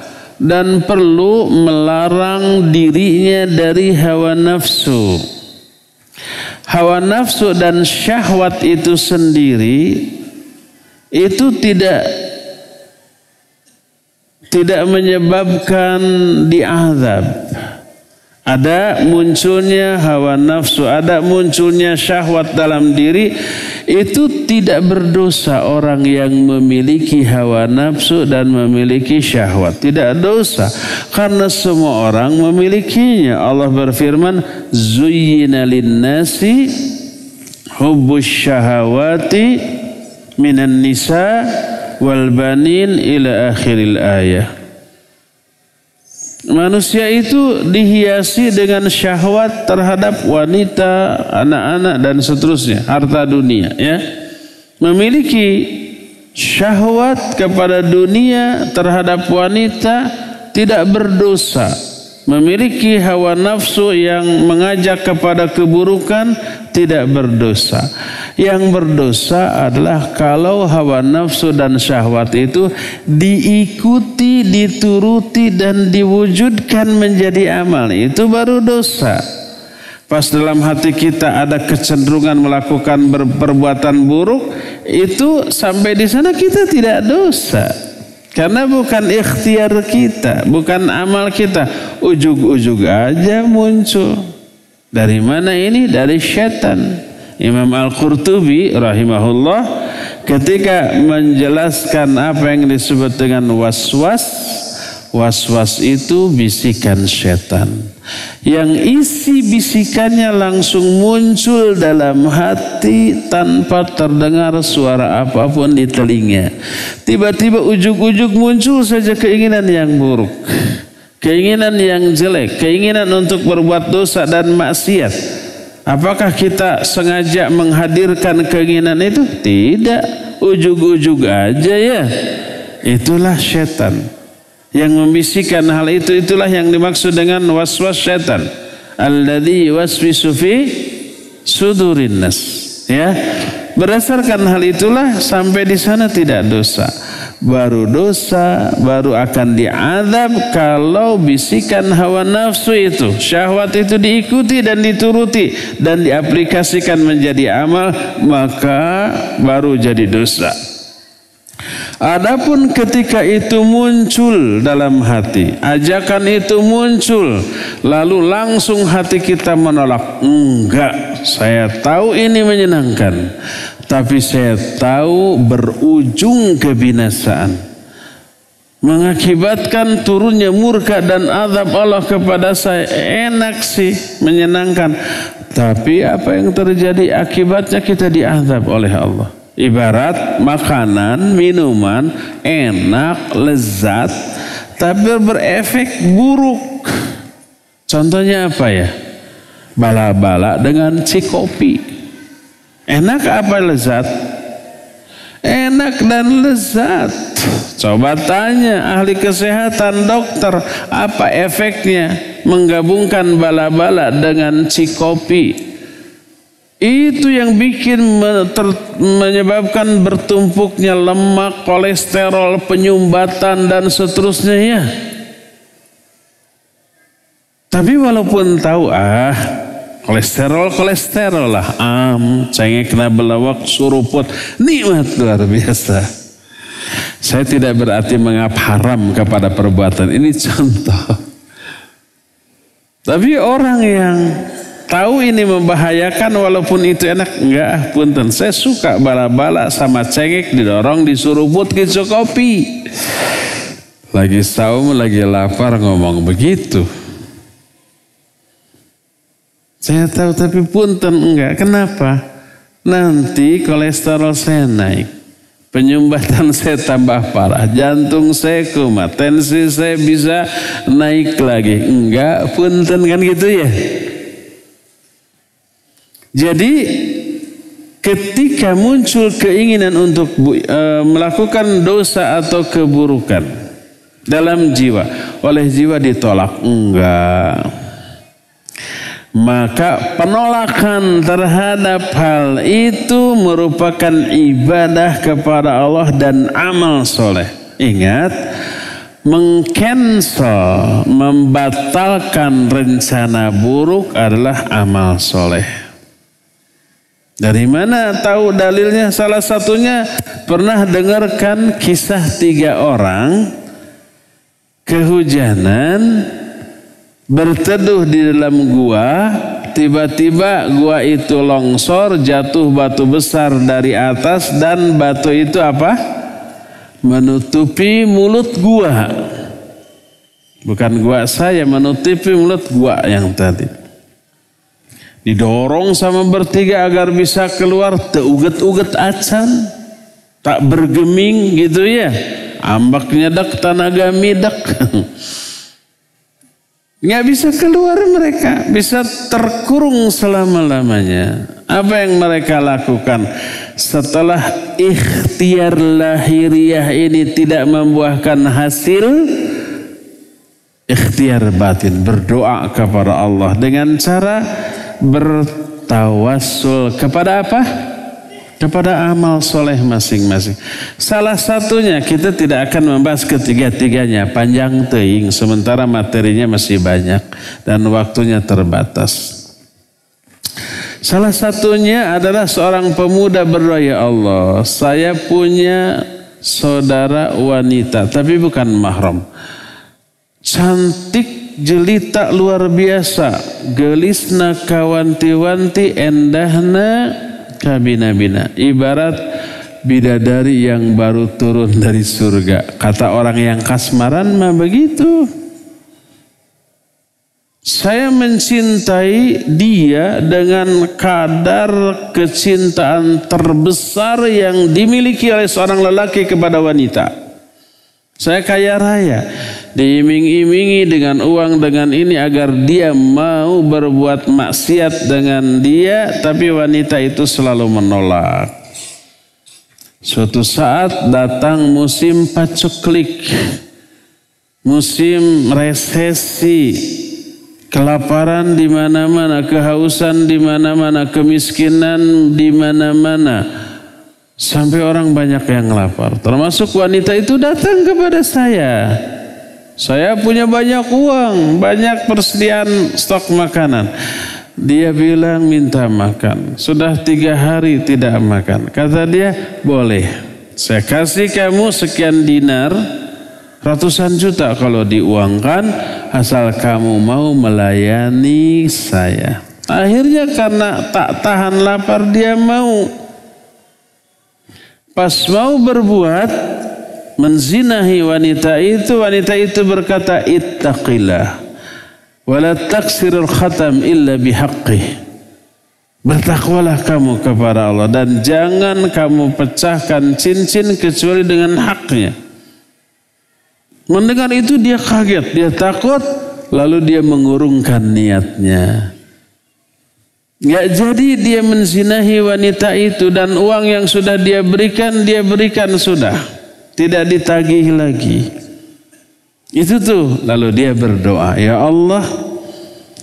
dan perlu melarang dirinya dari hawa nafsu. Hawa nafsu dan syahwat itu sendiri itu tidak tidak menyebabkan diazab. Ada munculnya hawa nafsu, ada munculnya syahwat dalam diri, itu tidak berdosa orang yang memiliki hawa nafsu dan memiliki syahwat. Tidak dosa karena semua orang memilikinya. Allah berfirman, "Zuyyina lin-nasi hubbus syahawati minan nisa wal banin ila akhiril ayah." Manusia itu dihiasi dengan syahwat terhadap wanita, anak-anak dan seterusnya, harta dunia ya. Memiliki syahwat kepada dunia terhadap wanita tidak berdosa. Memiliki hawa nafsu yang mengajak kepada keburukan tidak berdosa. Yang berdosa adalah kalau hawa nafsu dan syahwat itu diikuti, dituruti dan diwujudkan menjadi amal. Itu baru dosa. Pas dalam hati kita ada kecenderungan melakukan perbuatan buruk, itu sampai di sana kita tidak dosa. Karena bukan ikhtiar kita, bukan amal kita. Ujug-ujug aja muncul. Dari mana ini? Dari syaitan. Imam Al-Qurtubi rahimahullah ketika menjelaskan apa yang disebut dengan was-was was-was itu bisikan setan yang isi bisikannya langsung muncul dalam hati tanpa terdengar suara apa pun di telinga tiba-tiba ujuk-ujuk muncul saja keinginan yang buruk keinginan yang jelek keinginan untuk berbuat dosa dan maksiat Apakah kita sengaja menghadirkan keinginan itu? Tidak. Ujug-ujug aja ya. Itulah setan. Yang membisikkan hal itu itulah yang dimaksud dengan waswas setan. Alladhi waswisu fi sudurin nas. Ya. Berdasarkan hal itulah sampai di sana tidak dosa baru dosa, baru akan diadab kalau bisikan hawa nafsu itu, syahwat itu diikuti dan dituruti dan diaplikasikan menjadi amal, maka baru jadi dosa. Adapun ketika itu muncul dalam hati, ajakan itu muncul, lalu langsung hati kita menolak. Enggak, saya tahu ini menyenangkan. Tapi saya tahu berujung kebinasaan. Mengakibatkan turunnya murka dan azab Allah kepada saya. Enak sih, menyenangkan. Tapi apa yang terjadi akibatnya kita diazab oleh Allah. Ibarat makanan, minuman, enak, lezat. Tapi berefek buruk. Contohnya apa ya? Bala-bala dengan cikopi. Enak apa lezat? Enak dan lezat. Coba tanya ahli kesehatan dokter apa efeknya menggabungkan bala-bala dengan cikopi. Itu yang bikin menyebabkan bertumpuknya lemak, kolesterol, penyumbatan dan seterusnya ya. Tapi walaupun tahu ah kolesterol kolesterol lah. Am cengek kena belawak suruput. Nikmat luar biasa. Saya tidak berarti mengap haram kepada perbuatan. Ini contoh. Tapi orang yang tahu ini membahayakan walaupun itu enak enggak punten saya suka bala-bala sama cengek didorong disuruput ke kopi lagi saum lagi lapar ngomong begitu saya tahu tapi punten enggak. Kenapa? Nanti kolesterol saya naik. Penyumbatan saya tambah parah. Jantung saya kumat. Tensi saya bisa naik lagi. Enggak punten kan gitu ya. Jadi ketika muncul keinginan untuk e, melakukan dosa atau keburukan dalam jiwa oleh jiwa ditolak enggak maka penolakan terhadap hal itu merupakan ibadah kepada Allah dan amal soleh. Ingat, mengcancel, membatalkan rencana buruk adalah amal soleh. Dari mana tahu dalilnya? Salah satunya pernah dengarkan kisah tiga orang kehujanan berteduh di dalam gua, tiba-tiba gua itu longsor, jatuh batu besar dari atas dan batu itu apa? Menutupi mulut gua. Bukan gua saya, menutupi mulut gua yang tadi. Didorong sama bertiga agar bisa keluar teuget-uget acan. Tak bergeming gitu ya. Ambaknya dak tanaga midak. Nggak bisa keluar mereka, bisa terkurung selama-lamanya. Apa yang mereka lakukan setelah ikhtiar lahiriah ini tidak membuahkan hasil? Ikhtiar batin, berdoa kepada Allah dengan cara bertawassul kepada apa? kepada amal soleh masing-masing. Salah satunya kita tidak akan membahas ketiga-tiganya panjang teing sementara materinya masih banyak dan waktunya terbatas. Salah satunya adalah seorang pemuda berdoa ya Allah, saya punya saudara wanita tapi bukan mahram. Cantik jelita luar biasa, gelisna kawanti-wanti endahna kabina-bina. Ibarat bidadari yang baru turun dari surga. Kata orang yang kasmaran mah begitu. Saya mencintai dia dengan kadar kecintaan terbesar yang dimiliki oleh seorang lelaki kepada wanita. Saya kaya raya diiming-imingi dengan uang dengan ini agar dia mau berbuat maksiat dengan dia tapi wanita itu selalu menolak Suatu saat datang musim paceklik, musim resesi, kelaparan di mana-mana, kehausan di mana-mana, kemiskinan di mana-mana. Sampai orang banyak yang lapar. Termasuk wanita itu datang kepada saya. Saya punya banyak uang, banyak persediaan stok makanan. Dia bilang minta makan. Sudah tiga hari tidak makan. Kata dia, boleh. Saya kasih kamu sekian dinar, ratusan juta kalau diuangkan, asal kamu mau melayani saya. Akhirnya karena tak tahan lapar dia mau. Pas mau berbuat, menzinahi wanita itu, wanita itu berkata, ittaqillah wala taksirul khatam illa bihaqqih. Bertakwalah kamu kepada Allah dan jangan kamu pecahkan cincin kecuali dengan haknya. Mendengar itu dia kaget, dia takut, lalu dia mengurungkan niatnya. Gak jadi dia menzinahi wanita itu dan uang yang sudah dia berikan, dia berikan sudah. Tidak ditagih lagi. Itu tuh. Lalu dia berdoa, Ya Allah,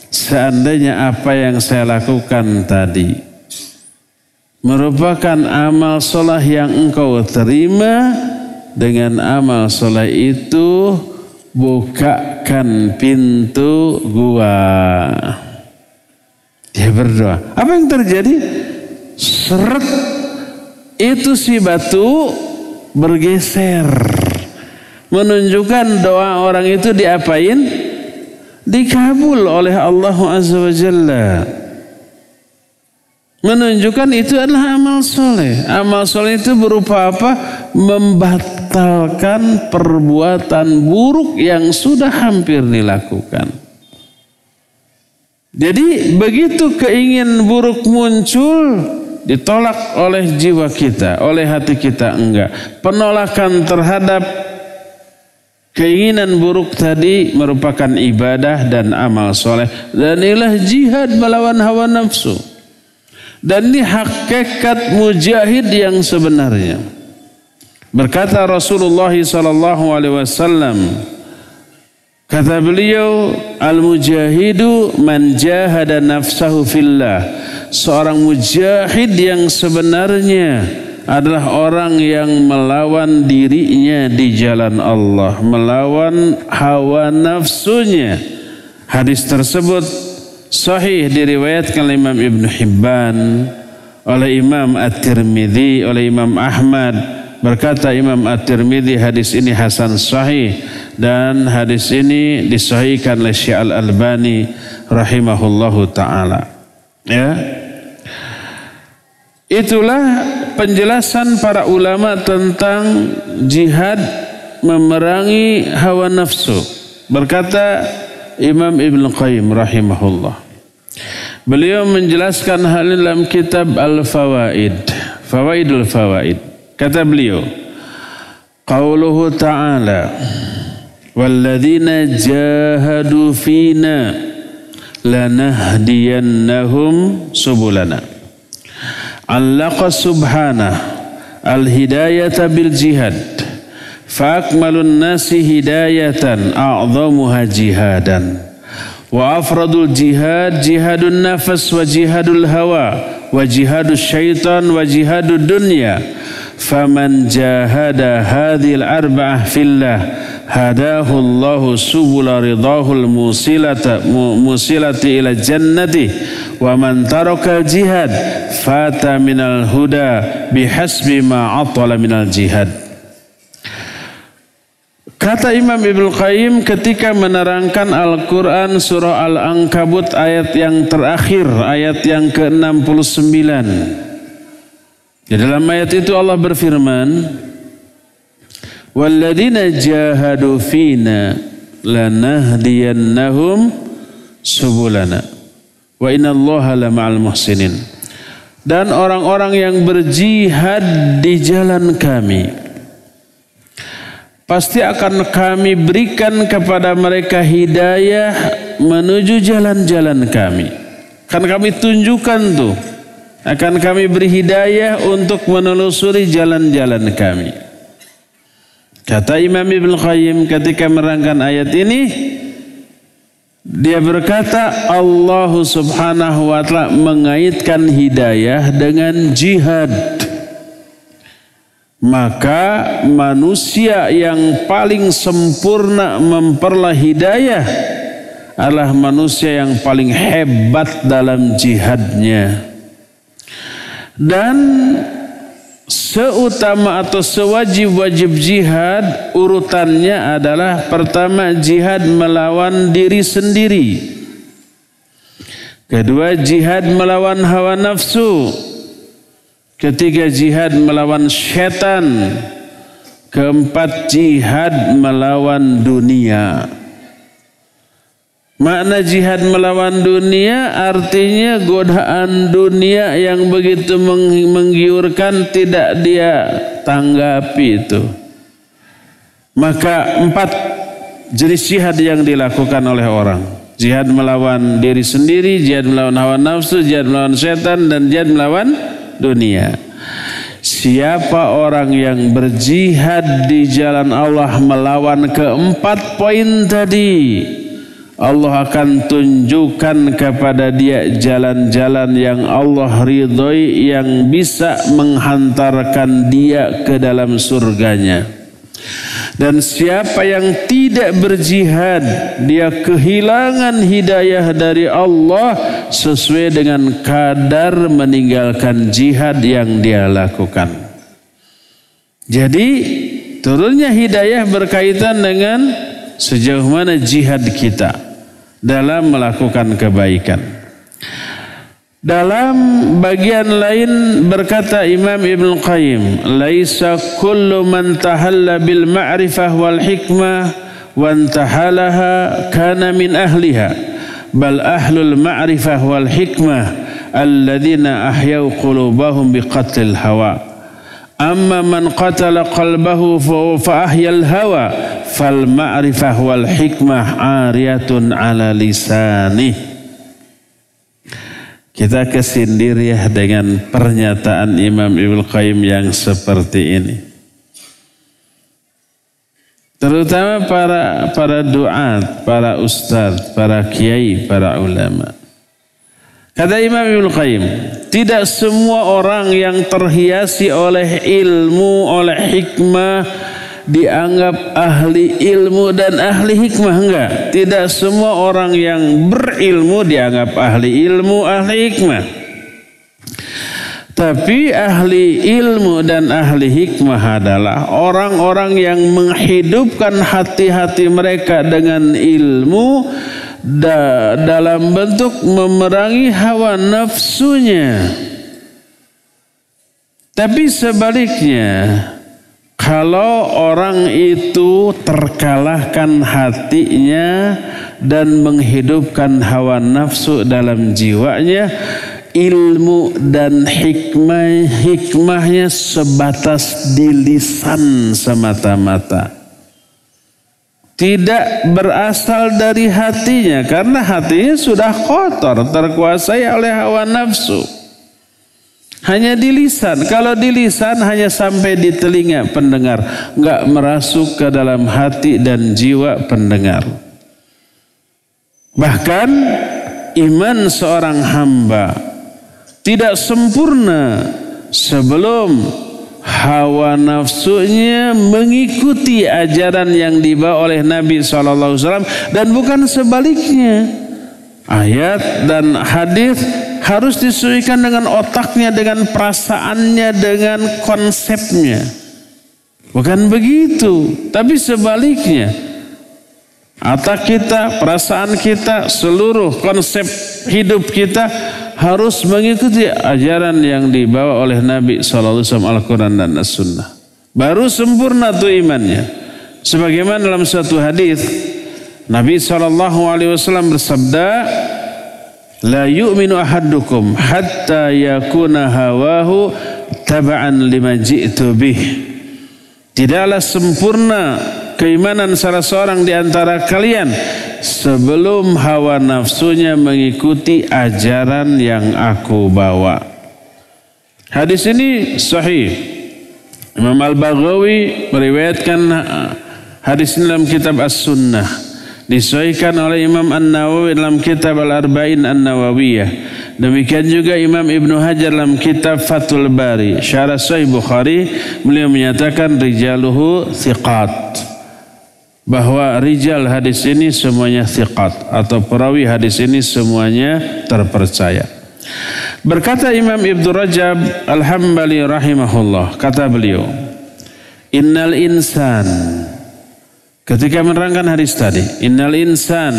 seandainya apa yang saya lakukan tadi merupakan amal sholat yang engkau terima, dengan amal sholat itu bukakan pintu gua. Dia berdoa. Apa yang terjadi? Seret itu si batu bergeser menunjukkan doa orang itu diapain? Dikabul oleh Allah Azza wa Jalla. Menunjukkan itu adalah amal soleh. Amal soleh itu berupa apa? Membatalkan perbuatan buruk yang sudah hampir dilakukan. Jadi begitu keingin buruk muncul, ditolak oleh jiwa kita, oleh hati kita enggak. Penolakan terhadap Keinginan buruk tadi merupakan ibadah dan amal soleh. Dan inilah jihad melawan hawa nafsu. Dan ini hakikat mujahid yang sebenarnya. Berkata Rasulullah sallallahu alaihi wasallam, kata beliau, al-mujahidu man jahada nafsahu fillah. Seorang mujahid yang sebenarnya adalah orang yang melawan dirinya di jalan Allah, melawan hawa nafsunya. Hadis tersebut sahih diriwayatkan oleh Imam Ibn Hibban, oleh Imam At-Tirmidzi, oleh Imam Ahmad. Berkata Imam At-Tirmidzi hadis ini hasan sahih dan hadis ini disahihkan oleh Syekh Al-Albani rahimahullahu taala. Ya. Itulah penjelasan para ulama tentang jihad memerangi hawa nafsu. Berkata Imam Ibn Qayyim rahimahullah. Beliau menjelaskan hal ini dalam kitab Al-Fawaid. Fawaidul Fawaid. Kata beliau, Qauluhu ta'ala, Walladzina jahadu fina lanahdiyannahum subulana. Allaqa subhanah al-hidayata bil jihad Fa'akmalun nasi hidayatan a'zamuha jihadan Wa afradul jihad jihadun nafas wa jihadul hawa Wa jihadul syaitan wa jihadul dunya Faman jahada hadhil arba'ah fillah Hadahu Allahu subula ridahul musilata musilati ila jannati wa man taraka jihad fata minal huda bihasbi ma atala minal jihad Kata Imam Ibnu Qayyim ketika menerangkan Al-Quran surah Al-Ankabut ayat yang terakhir, ayat yang ke-69. Di dalam ayat itu Allah berfirman, Walladzina jahadu fina lanahdiyannahum subulana. Wa innallaha lama'al muhsinin. Dan orang-orang yang berjihad di jalan kami pasti akan kami berikan kepada mereka hidayah menuju jalan-jalan kami. Kan kami tunjukkan tuh Akan kami beri hidayah untuk menelusuri jalan-jalan kami. Kata Imam Ibn Qayyim ketika merangkan ayat ini, dia berkata Allah subhanahu wa ta'ala mengaitkan hidayah dengan jihad. Maka manusia yang paling sempurna memperlah hidayah adalah manusia yang paling hebat dalam jihadnya. Dan seutama atau sewajib-wajib jihad urutannya adalah pertama jihad melawan diri sendiri. Kedua jihad melawan hawa nafsu. Ketiga jihad melawan setan. Keempat jihad melawan dunia. Makna jihad melawan dunia artinya godaan dunia yang begitu menggiurkan tidak dia tanggapi itu. Maka empat jenis jihad yang dilakukan oleh orang. Jihad melawan diri sendiri, jihad melawan hawa nafsu, jihad melawan setan, dan jihad melawan dunia. Siapa orang yang berjihad di jalan Allah melawan keempat poin tadi, Allah akan tunjukkan kepada dia jalan-jalan yang Allah ridhoi yang bisa menghantarkan dia ke dalam surganya. Dan siapa yang tidak berjihad, dia kehilangan hidayah dari Allah sesuai dengan kadar meninggalkan jihad yang dia lakukan. Jadi turunnya hidayah berkaitan dengan sejauh mana jihad kita dalam melakukan kebaikan. Dalam bagian lain berkata Imam Ibn Qayyim, "Laisa kullu man tahalla bil ma'rifah wal hikmah wa antahalaha kana min ahliha, bal ahlul ma'rifah wal hikmah alladzina ahyau qulubahum biqatlil hawa." Amma man qatala qalbahu fa ahyal hawa fal ma'rifah wal hikmah ariyatun ala lisani. Kita kesindir ya dengan pernyataan Imam Ibnu Qayyim yang seperti ini. Terutama para para duat, para ustaz, para kiai, para ulama. Kata Imam Ibnu Qayyim, tidak semua orang yang terhiasi oleh ilmu, oleh hikmah dianggap ahli ilmu dan ahli hikmah enggak. Tidak semua orang yang berilmu dianggap ahli ilmu, ahli hikmah. Tapi ahli ilmu dan ahli hikmah adalah orang-orang yang menghidupkan hati-hati mereka dengan ilmu da, dalam bentuk memerangi hawa nafsunya. Tapi sebaliknya, kalau orang itu terkalahkan hatinya dan menghidupkan hawa nafsu dalam jiwanya, ilmu dan hikmah hikmahnya sebatas di lisan semata-mata. Tidak berasal dari hatinya karena hatinya sudah kotor terkuasai oleh hawa nafsu hanya di lisan. Kalau di lisan hanya sampai di telinga pendengar. Nggak merasuk ke dalam hati dan jiwa pendengar. Bahkan iman seorang hamba tidak sempurna sebelum hawa nafsunya mengikuti ajaran yang dibawa oleh Nabi SAW dan bukan sebaliknya. Ayat dan hadis harus disesuaikan dengan otaknya, dengan perasaannya, dengan konsepnya. Bukan begitu, tapi sebaliknya. Otak kita, perasaan kita, seluruh konsep hidup kita harus mengikuti ajaran yang dibawa oleh Nabi SAW Al-Quran dan As-Sunnah. Baru sempurna tuh imannya. Sebagaimana dalam satu hadis Nabi SAW bersabda, La yu'minu ahadukum hatta yakuna hawahu taba'an lima ji'tu bih. Tidaklah sempurna keimanan salah seorang di antara kalian sebelum hawa nafsunya mengikuti ajaran yang aku bawa. Hadis ini sahih. Imam Al-Baghawi meriwayatkan uh, hadis ini dalam kitab As-Sunnah. Disahihkan oleh Imam An-Nawawi dalam kitab Al-Arba'in An-Nawawiyah. Demikian juga Imam Ibn Hajar dalam kitab Fathul Bari. Syarah Sahih Bukhari beliau menyatakan rijaluhu thiqat. Bahwa rijal hadis ini semuanya thiqat. Atau perawi hadis ini semuanya terpercaya. Berkata Imam Ibn Rajab Al-Hambali rahimahullah. Kata beliau. Innal insan. Ketika menerangkan hadis tadi. Innal insan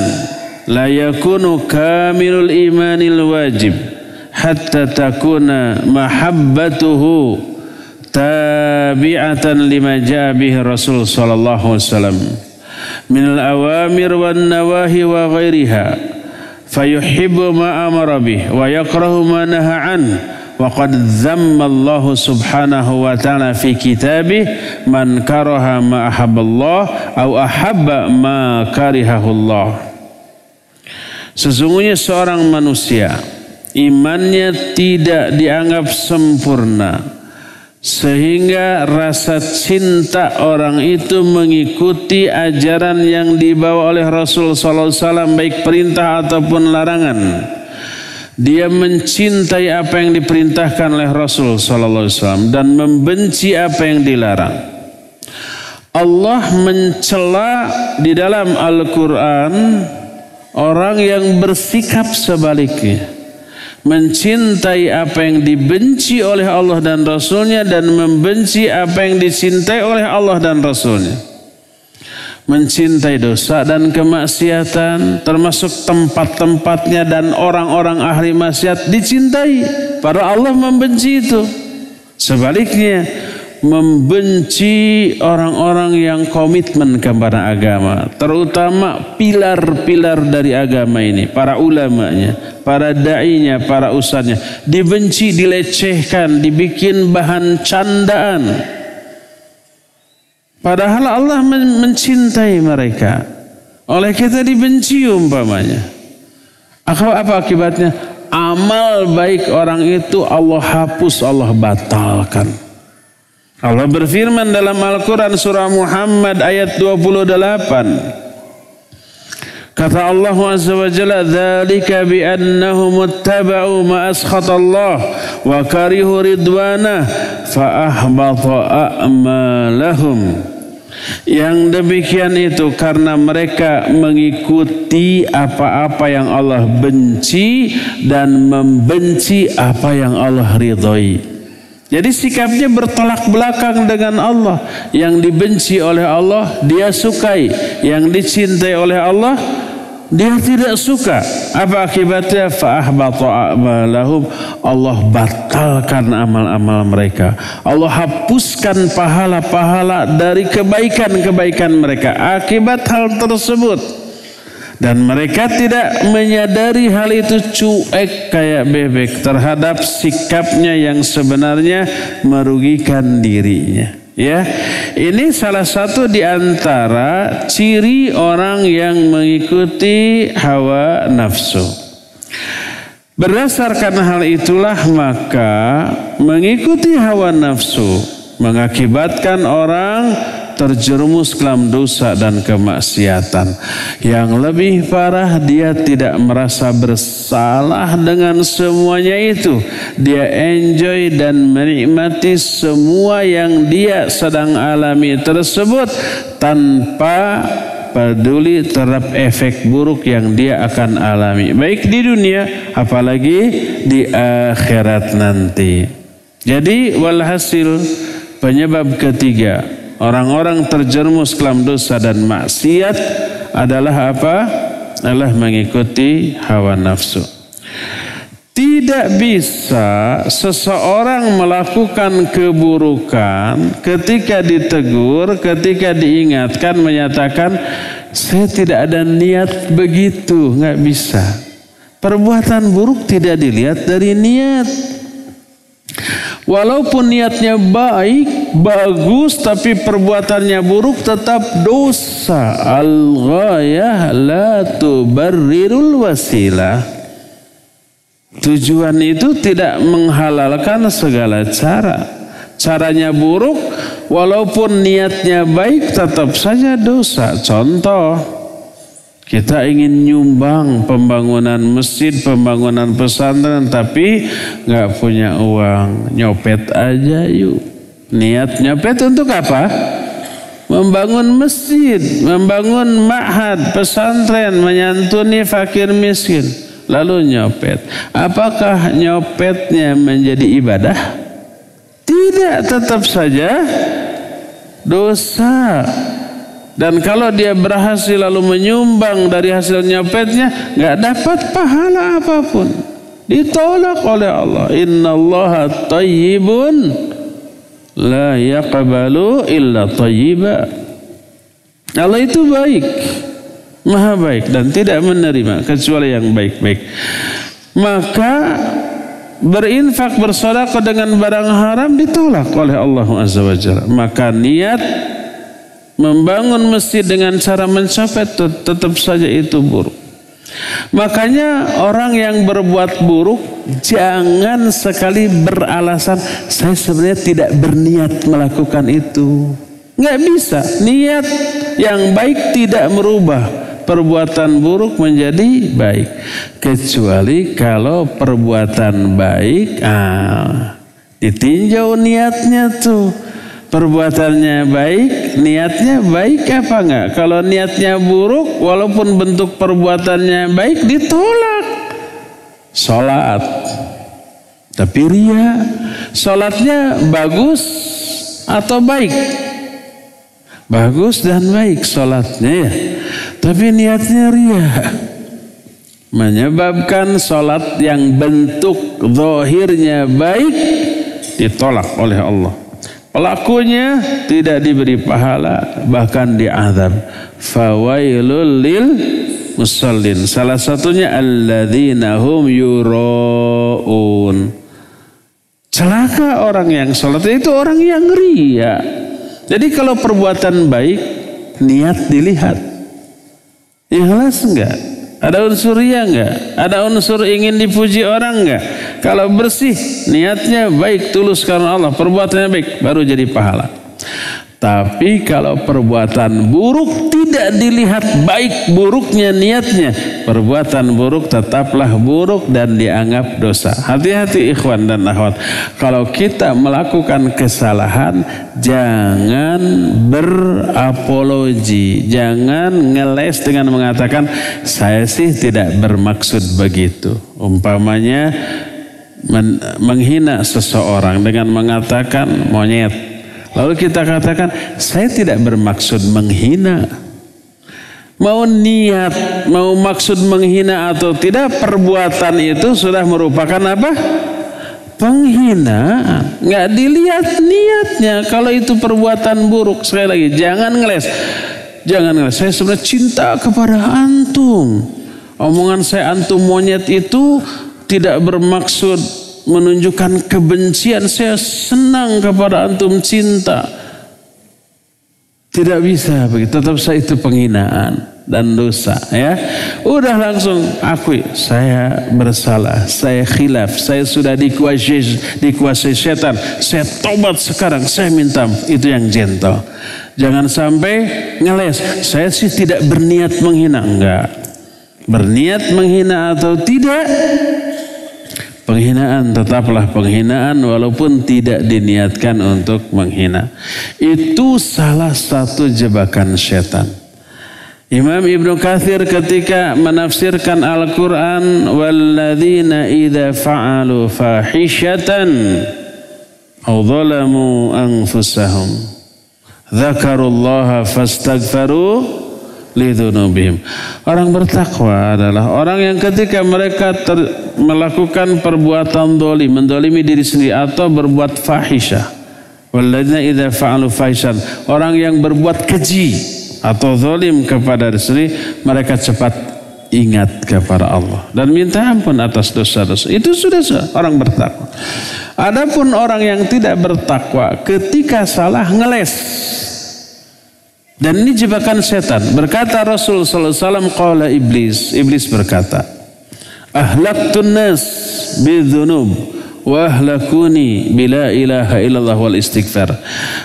la yakunu kamilul imanil wajib hatta takuna mahabbatuhu tabi'atan lima jaa Rasul sallallahu alaihi wasallam min al-awamir wan nawahi wa ghairiha fayuhibbu ma amara bih wa yakrahu ma naha an qad dhamma Allah subhanahu wa ta'ala fi kitabih man karaha ma ahabballah au ahabba ma karihahu Allah Sesungguhnya seorang manusia imannya tidak dianggap sempurna sehingga rasa cinta orang itu mengikuti ajaran yang dibawa oleh Rasul sallallahu alaihi wasallam baik perintah ataupun larangan. Dia mencintai apa yang diperintahkan oleh Rasul sallallahu alaihi wasallam dan membenci apa yang dilarang. Allah mencela di dalam Al-Qur'an Orang yang bersikap sebaliknya. Mencintai apa yang dibenci oleh Allah dan Rasulnya dan membenci apa yang dicintai oleh Allah dan Rasulnya. Mencintai dosa dan kemaksiatan termasuk tempat-tempatnya dan orang-orang ahli maksiat dicintai. Para Allah membenci itu. Sebaliknya membenci orang-orang yang komitmen kepada agama, terutama pilar-pilar dari agama ini, para ulamanya, para dai-nya, para ustadznya, dibenci, dilecehkan, dibikin bahan candaan. Padahal Allah mencintai mereka. Oleh kita dibenci umpamanya. Apa akibatnya? Amal baik orang itu Allah hapus, Allah batalkan. Allah berfirman dalam Al-Quran surah Muhammad ayat 28. Kata Allah Azza wa Jalla, "Dzalika bi annahum ittaba'u ma askhata Allah wa karihu ridwana fa ahbata a'malahum." Yang demikian itu karena mereka mengikuti apa-apa yang Allah benci dan membenci apa yang Allah ridhoi. Jadi sikapnya bertolak belakang dengan Allah. Yang dibenci oleh Allah, dia sukai. Yang dicintai oleh Allah, dia tidak suka. Apa akibatnya? Fa'ahbata a'malahum. Allah batalkan amal-amal mereka. Allah hapuskan pahala-pahala dari kebaikan-kebaikan mereka. Akibat hal tersebut dan mereka tidak menyadari hal itu cuek kayak bebek terhadap sikapnya yang sebenarnya merugikan dirinya. Ya, ini salah satu di antara ciri orang yang mengikuti hawa nafsu. Berdasarkan hal itulah maka mengikuti hawa nafsu mengakibatkan orang terjerumus dalam dosa dan kemaksiatan. Yang lebih parah dia tidak merasa bersalah dengan semuanya itu. Dia enjoy dan menikmati semua yang dia sedang alami tersebut tanpa peduli terhadap efek buruk yang dia akan alami. Baik di dunia apalagi di akhirat nanti. Jadi walhasil penyebab ketiga Orang-orang terjerumus dalam dosa dan maksiat adalah apa? Adalah mengikuti hawa nafsu. Tidak bisa seseorang melakukan keburukan ketika ditegur, ketika diingatkan, menyatakan saya tidak ada niat begitu, nggak bisa. Perbuatan buruk tidak dilihat dari niat. Walaupun niatnya baik, bagus, tapi perbuatannya buruk tetap dosa. Al-ghayah la tubarrirul wasilah. Tujuan itu tidak menghalalkan segala cara. Caranya buruk, walaupun niatnya baik, tetap saja dosa. Contoh, kita ingin nyumbang pembangunan masjid, pembangunan pesantren, tapi nggak punya uang, nyopet aja yuk. Niat nyopet untuk apa? Membangun masjid, membangun ma'had, pesantren, menyantuni fakir miskin lalu nyopet. Apakah nyopetnya menjadi ibadah? Tidak, tetap saja dosa. Dan kalau dia berhasil lalu menyumbang dari hasil nyopetnya, nggak dapat pahala apa pun. Ditolak oleh Allah. Inna Allah tayyibun la yaqbalu illa tayyiba. Allah itu baik maha baik dan tidak menerima kecuali yang baik-baik. Maka berinfak bersedekah dengan barang haram ditolak oleh Allah Azza wa Jalla. Maka niat membangun masjid dengan cara mencopet tetap saja itu buruk. Makanya orang yang berbuat buruk jangan sekali beralasan saya sebenarnya tidak berniat melakukan itu. Nggak bisa. Niat yang baik tidak merubah. Perbuatan buruk menjadi baik. Kecuali kalau perbuatan baik ah ditinjau niatnya tuh. Perbuatannya baik niatnya baik apa enggak kalau niatnya buruk walaupun bentuk perbuatannya baik ditolak sholat tapi ria sholatnya bagus atau baik bagus dan baik sholatnya ya tapi niatnya ria. Menyebabkan sholat yang bentuk zahirnya baik ditolak oleh Allah. Pelakunya tidak diberi pahala bahkan diazab. Fawailul lil musallin. Salah satunya alladzina hum yuraun. Celaka orang yang sholat itu orang yang ria. Jadi kalau perbuatan baik niat dilihat. Ikhlas enggak? Ada unsur ria enggak? Ada unsur ingin dipuji orang enggak? Kalau bersih, niatnya baik, tulus karena Allah, perbuatannya baik, baru jadi pahala. Tapi kalau perbuatan buruk tidak dilihat baik buruknya niatnya. Perbuatan buruk tetaplah buruk dan dianggap dosa. Hati-hati ikhwan dan akhwat. Kalau kita melakukan kesalahan, jangan berapologi. Jangan ngeles dengan mengatakan, saya sih tidak bermaksud begitu. Umpamanya menghina seseorang dengan mengatakan monyet Lalu kita katakan, saya tidak bermaksud menghina. Mau niat, mau maksud menghina atau tidak, perbuatan itu sudah merupakan apa? Penghinaan. Nggak dilihat niatnya. Kalau itu perbuatan buruk, sekali lagi, jangan ngeles. Jangan ngeles. Saya sebenarnya cinta kepada antum. Omongan saya antum monyet itu tidak bermaksud menunjukkan kebencian saya senang kepada antum cinta. Tidak bisa begitu tetap saya itu penghinaan dan dosa ya. Udah langsung akui saya bersalah saya khilaf saya sudah dikuasai dikuasai setan. Saya tobat sekarang saya minta itu yang gentle. Jangan sampai ngeles saya sih tidak berniat menghina enggak. Berniat menghina atau tidak Penghinaan tetaplah penghinaan walaupun tidak diniatkan untuk menghina. Itu salah satu jebakan setan. Imam Ibnu Kathir ketika menafsirkan Al-Quran Walladzina idza fa'alu fahishatan Au zalamu anfusahum dzakarullaha fastaghfiru lidunubihim. Orang bertakwa adalah orang yang ketika mereka ter, melakukan perbuatan doli, mendolimi diri sendiri atau berbuat fahisyah. Walladzina idza fa'alu. Orang yang berbuat keji atau zalim kepada diri sendiri, mereka cepat ingat kepada Allah dan minta ampun atas dosa-dosa. Itu sudah orang bertakwa. Adapun orang yang tidak bertakwa ketika salah ngeles dan ini jebakan setan. Berkata Rasul sallallahu alaihi wasallam qala iblis. Iblis berkata, ahlaktun nas bidzunub wa ahlakuni bila ilaha illallah wal istighfar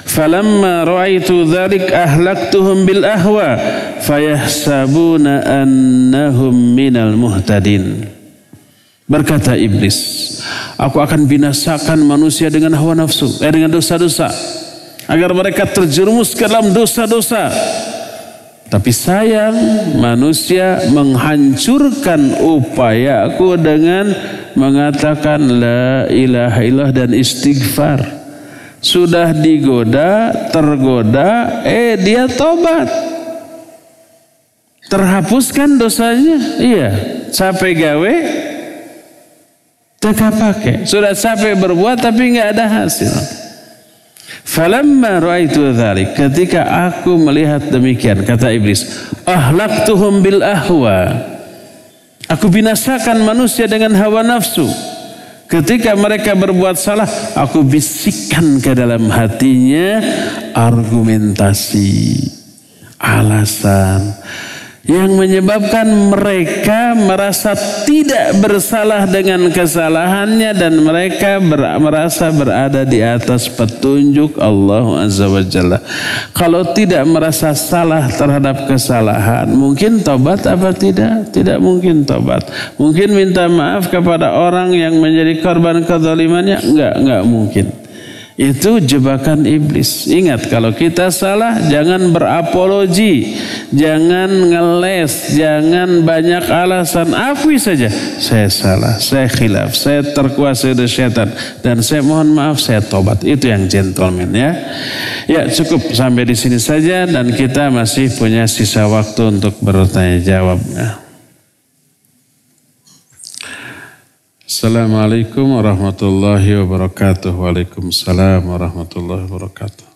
falamma ra'aitu dzalik ahlaktuhum bil ahwa fayahsabuna annahum minal muhtadin berkata iblis aku akan binasakan manusia dengan hawa nafsu eh, dengan dosa-dosa agar mereka terjerumus ke dalam dosa-dosa tapi sayang manusia menghancurkan upayaku dengan mengatakan la ilaha illallah dan istighfar. Sudah digoda, tergoda, eh dia tobat. Terhapuskan dosanya? Iya. Capek gawe, teka pakai. Sudah capek berbuat tapi nggak ada hasil. Falamma ra'aitu dzalik ketika aku melihat demikian kata iblis ahlaktuhum bil ahwa. Aku binasakan manusia dengan hawa nafsu. Ketika mereka berbuat salah aku bisikkan ke dalam hatinya argumentasi alasan yang menyebabkan mereka merasa tidak bersalah dengan kesalahannya dan mereka ber, merasa berada di atas petunjuk Allah Azza wa Jalla. Kalau tidak merasa salah terhadap kesalahan, mungkin tobat apa tidak? Tidak mungkin tobat. Mungkin minta maaf kepada orang yang menjadi korban kezalimannya? Enggak, enggak mungkin. Itu jebakan iblis. Ingat kalau kita salah jangan berapologi, jangan ngeles, jangan banyak alasan. Akui saja, saya salah, saya khilaf, saya terkuasai oleh setan dan saya mohon maaf, saya tobat. Itu yang gentleman ya. Ya cukup sampai di sini saja dan kita masih punya sisa waktu untuk bertanya jawab. Assalamualaikum warahmatullahi wabarakatuh. Waalaikumsalam warahmatullahi wabarakatuh.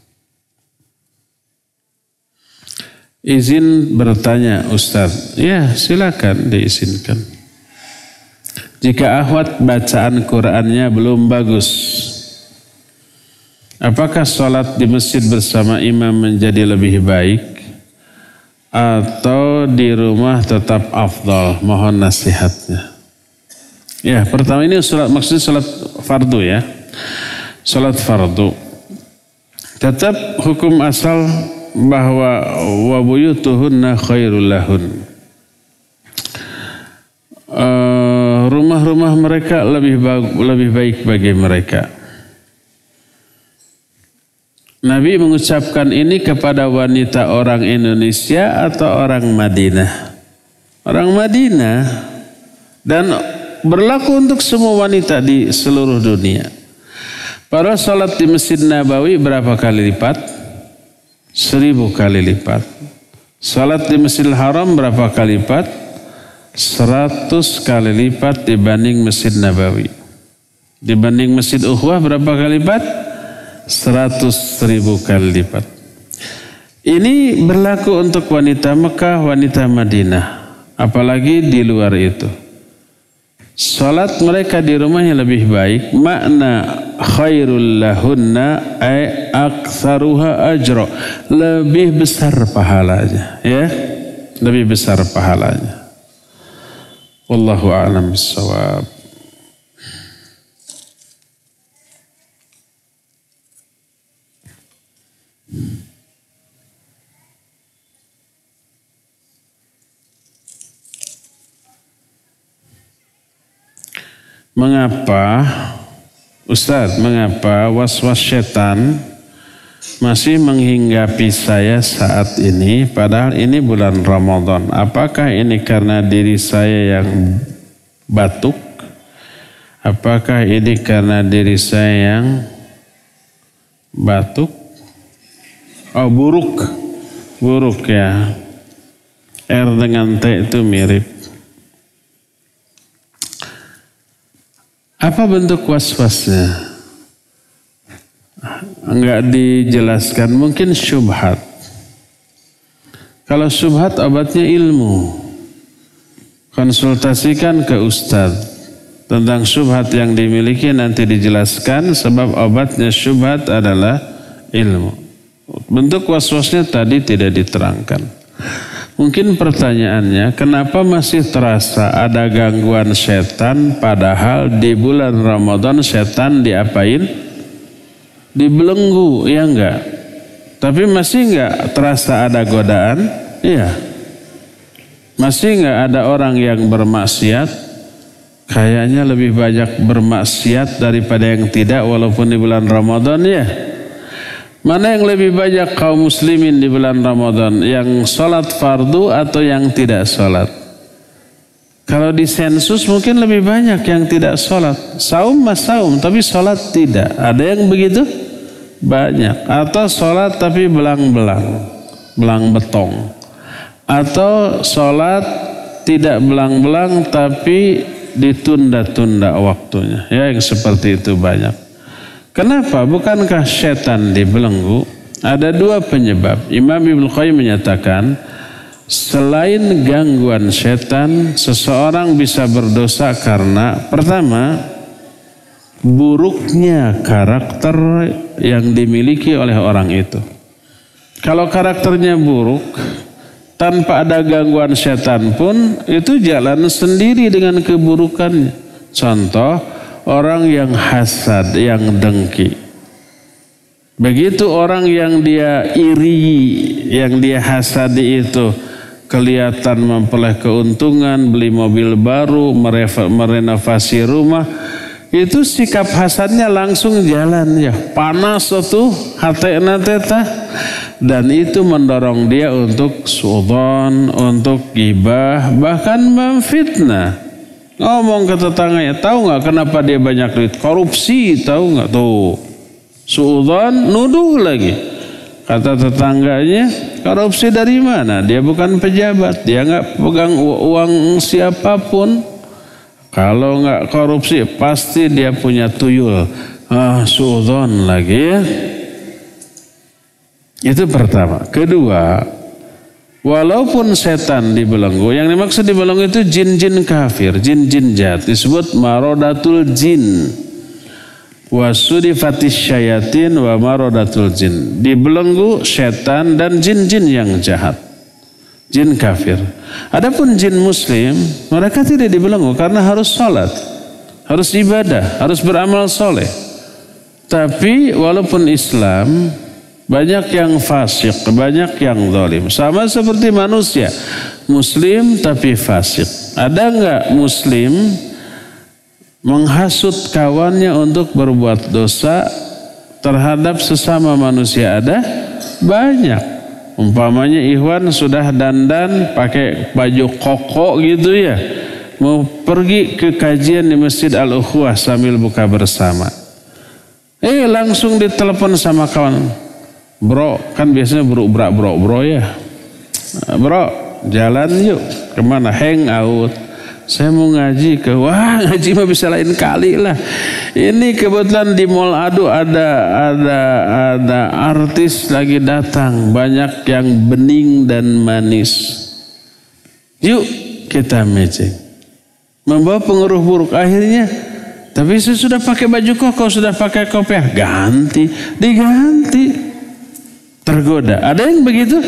Izin bertanya Ustaz. Ya silakan diizinkan. Jika ahwat bacaan Qur'annya belum bagus. Apakah sholat di masjid bersama imam menjadi lebih baik? Atau di rumah tetap afdal? Mohon nasihatnya. Ya, pertama ini maksudnya salat fardu ya. Salat fardu. Tetap hukum asal bahwa wa buyutuhunna khairul lahun. Uh, rumah-rumah mereka lebih lebih baik bagi mereka. Nabi mengucapkan ini kepada wanita orang Indonesia atau orang Madinah? Orang Madinah dan berlaku untuk semua wanita di seluruh dunia. Para salat di Masjid Nabawi berapa kali lipat? Seribu kali lipat. Salat di Masjidil Haram berapa kali lipat? Seratus kali lipat dibanding Masjid Nabawi. Dibanding Masjid Uhwah berapa kali lipat? Seratus ribu kali lipat. Ini berlaku untuk wanita Mekah, wanita Madinah. Apalagi di luar itu. Salat mereka di rumahnya lebih baik. Makna khairul lahunna ay aktsaruha ajra. Lebih besar pahalanya, ya. Lebih besar pahalanya. Wallahu a'lam bissawab. Mengapa Ustadz, mengapa was-was setan masih menghinggapi saya saat ini padahal ini bulan Ramadan. Apakah ini karena diri saya yang batuk? Apakah ini karena diri saya yang batuk? Oh buruk, buruk ya. R dengan T itu mirip. Apa bentuk was-wasnya? Enggak dijelaskan, mungkin syubhat. Kalau syubhat obatnya ilmu. Konsultasikan ke ustadz tentang syubhat yang dimiliki nanti dijelaskan sebab obatnya syubhat adalah ilmu. Bentuk was-wasnya tadi tidak diterangkan. Mungkin pertanyaannya, kenapa masih terasa ada gangguan setan padahal di bulan Ramadan setan diapain? Dibelenggu, ya enggak? Tapi masih enggak terasa ada godaan? Iya. Masih enggak ada orang yang bermaksiat? Kayaknya lebih banyak bermaksiat daripada yang tidak walaupun di bulan Ramadan ya. Mana yang lebih banyak kaum muslimin di bulan Ramadan? Yang sholat fardu atau yang tidak sholat? Kalau di sensus mungkin lebih banyak yang tidak sholat. Saum mas saum, tapi sholat tidak. Ada yang begitu? Banyak. Atau sholat tapi belang-belang. Belang betong. Atau sholat tidak belang-belang tapi ditunda-tunda waktunya. Ya yang seperti itu banyak. Kenapa? Bukankah setan dibelenggu? Ada dua penyebab. Imam Ibn Qayyim menyatakan, selain gangguan setan, seseorang bisa berdosa karena pertama, buruknya karakter yang dimiliki oleh orang itu. Kalau karakternya buruk, tanpa ada gangguan setan pun, itu jalan sendiri dengan keburukannya. Contoh, orang yang hasad, yang dengki. Begitu orang yang dia iri, yang dia hasadi itu kelihatan memperoleh keuntungan, beli mobil baru, merenovasi rumah, itu sikap hasadnya langsung jalan ya. Panas itu hati teta dan itu mendorong dia untuk sudon, untuk gibah, bahkan memfitnah. Ngomong ke tetangganya, tahu nggak kenapa dia banyak duit? Korupsi, tahu nggak tuh? Suudon nuduh lagi. Kata tetangganya, korupsi dari mana? Dia bukan pejabat, dia nggak pegang uang siapa pun. Kalau nggak korupsi, pasti dia punya tuyul. Ah, suudon lagi ya. Itu pertama. Kedua, Walaupun setan dibelenggu, yang dimaksud dibelenggu itu jin-jin kafir, jin-jin jahat. Disebut marodatul jin. Wasudifatis syayatin wa marodatul jin. Dibelenggu setan dan jin-jin yang jahat. Jin kafir. Adapun jin muslim, mereka tidak dibelenggu karena harus sholat. Harus ibadah, harus beramal soleh. Tapi walaupun Islam banyak yang fasik, banyak yang zalim. Sama seperti manusia. Muslim tapi fasik. Ada enggak muslim menghasut kawannya untuk berbuat dosa terhadap sesama manusia? Ada? Banyak. Umpamanya Ikhwan sudah dandan pakai baju koko gitu ya. Mau pergi ke kajian di Masjid Al-Ukhuwah sambil buka bersama. Eh langsung ditelepon sama kawan Bro, kan biasanya bro bro bro bro ya. Bro, jalan yuk. Ke mana? Hang out. Saya mau ngaji ke, wah ngaji mah bisa lain kali lah. Ini kebetulan di Mall Adu ada ada ada artis lagi datang, banyak yang bening dan manis. Yuk kita meeting. Membawa pengaruh buruk akhirnya tapi saya sudah pakai baju koko, sudah pakai kopiah, ganti, diganti tergoda. Ada yang begitu?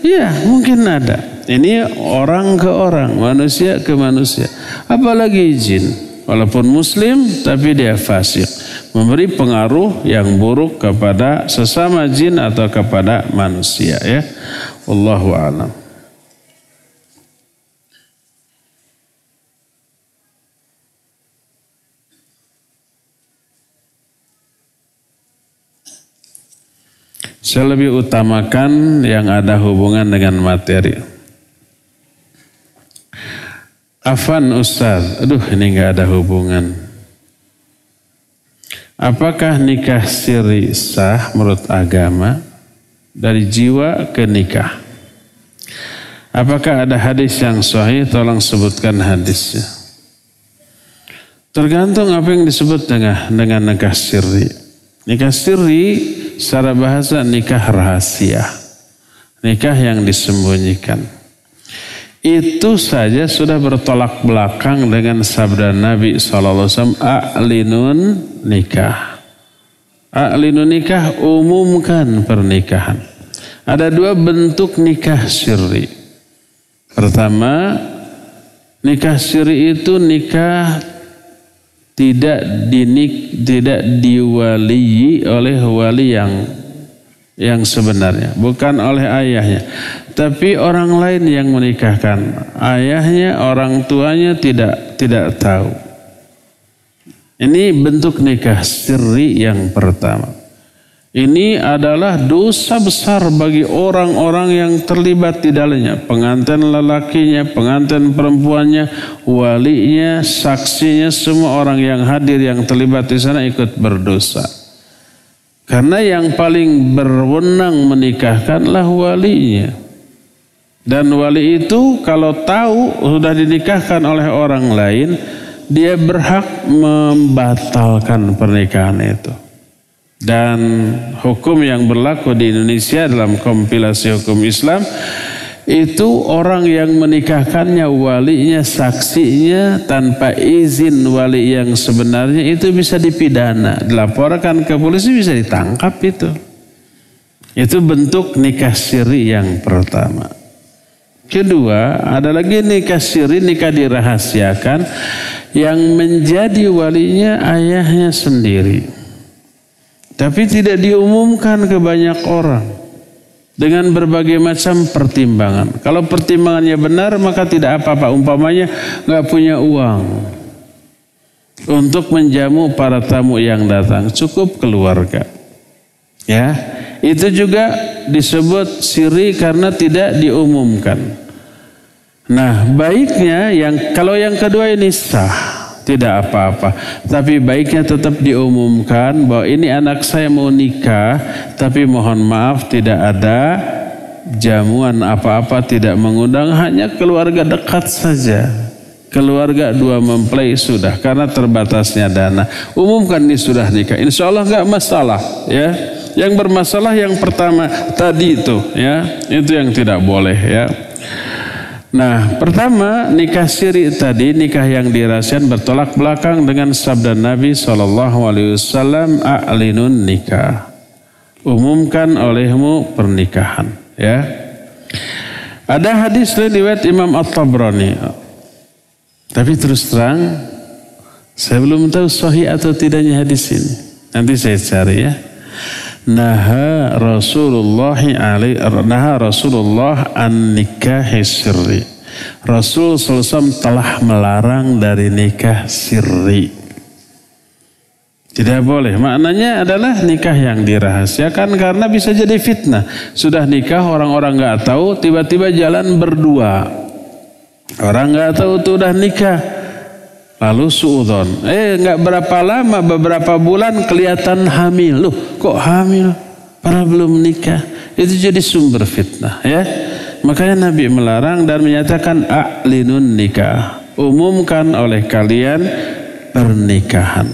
Iya, mungkin ada. Ini orang ke orang, manusia ke manusia. Apalagi jin. Walaupun muslim tapi dia fasik. Memberi pengaruh yang buruk kepada sesama jin atau kepada manusia ya. Wallahu a'lam. Saya lebih utamakan yang ada hubungan dengan materi. Afan Ustaz, aduh ini nggak ada hubungan. Apakah nikah siri sah menurut agama dari jiwa ke nikah? Apakah ada hadis yang sahih? Tolong sebutkan hadisnya. Tergantung apa yang disebut dengan dengan nikah siri. Nikah siri secara bahasa nikah rahasia. Nikah yang disembunyikan. Itu saja sudah bertolak belakang dengan sabda Nabi SAW. A'linun nikah. A'linun nikah umumkan pernikahan. Ada dua bentuk nikah sirri. Pertama, nikah siri itu nikah tidak dinik tidak diwaliyi oleh wali yang yang sebenarnya, bukan oleh ayahnya, tapi orang lain yang menikahkan. Ayahnya, orang tuanya tidak tidak tahu. Ini bentuk nikah siri yang pertama. Ini adalah dosa besar bagi orang-orang yang terlibat di dalamnya. Pengantin lelakinya, pengantin perempuannya, walinya, saksinya, semua orang yang hadir yang terlibat di sana ikut berdosa. Karena yang paling berwenang menikahkanlah walinya. Dan wali itu kalau tahu sudah dinikahkan oleh orang lain, dia berhak membatalkan pernikahan itu. Dan hukum yang berlaku di Indonesia dalam kompilasi hukum Islam itu orang yang menikahkannya walinya saksinya tanpa izin wali yang sebenarnya itu bisa dipidana. Dilaporkan ke polisi bisa ditangkap itu. Itu bentuk nikah siri yang pertama. Kedua ada lagi nikah siri nikah dirahasiakan yang menjadi walinya ayahnya sendiri tapi tidak diumumkan ke banyak orang dengan berbagai macam pertimbangan. Kalau pertimbangannya benar maka tidak apa-apa. Umpamanya nggak punya uang untuk menjamu para tamu yang datang, cukup keluarga. Ya, itu juga disebut siri karena tidak diumumkan. Nah, baiknya yang kalau yang kedua ini sah tidak apa-apa. Tapi baiknya tetap diumumkan bahwa ini anak saya mau nikah, tapi mohon maaf tidak ada jamuan apa-apa, tidak mengundang, hanya keluarga dekat saja. Keluarga dua mempelai sudah karena terbatasnya dana. Umumkan ini sudah nikah. Insya Allah nggak masalah ya. Yang bermasalah yang pertama tadi itu ya, itu yang tidak boleh ya. Nah, pertama nikah siri tadi nikah yang dirahasiakan bertolak belakang dengan sabda Nabi Shallallahu Alaihi Wasallam a'linun nikah. Umumkan olehmu pernikahan. Ya. Ada hadis riwayat Imam At-Tabrani. Tapi terus terang saya belum tahu sahih atau tidaknya hadis ini. Nanti saya cari ya. Naha Rasulullah alaihi naha Rasulullah an nikahi sirri. Rasul SAW telah melarang dari nikah sirri. Tidak boleh. Maknanya adalah nikah yang dirahasiakan karena bisa jadi fitnah. Sudah nikah orang-orang nggak tahu, tiba-tiba jalan berdua. Orang nggak tahu tuh udah nikah. Lalu suudon. Eh nggak berapa lama, beberapa bulan kelihatan hamil. Loh kok hamil? Para belum nikah. Itu jadi sumber fitnah ya. Makanya Nabi melarang dan menyatakan a'linun nikah. Umumkan oleh kalian pernikahan.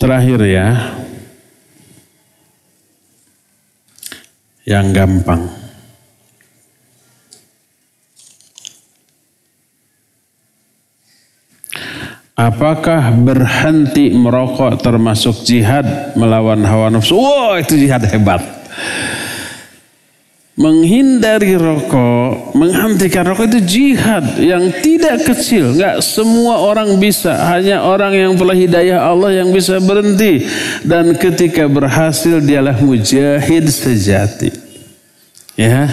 Terakhir ya. Yang gampang. Apakah berhenti merokok termasuk jihad melawan hawa nafsu? Wah itu jihad hebat. Menghindari rokok, menghentikan rokok itu jihad yang tidak kecil. Gak semua orang bisa. Hanya orang yang telah hidayah Allah yang bisa berhenti. Dan ketika berhasil dialah mujahid sejati. Ya,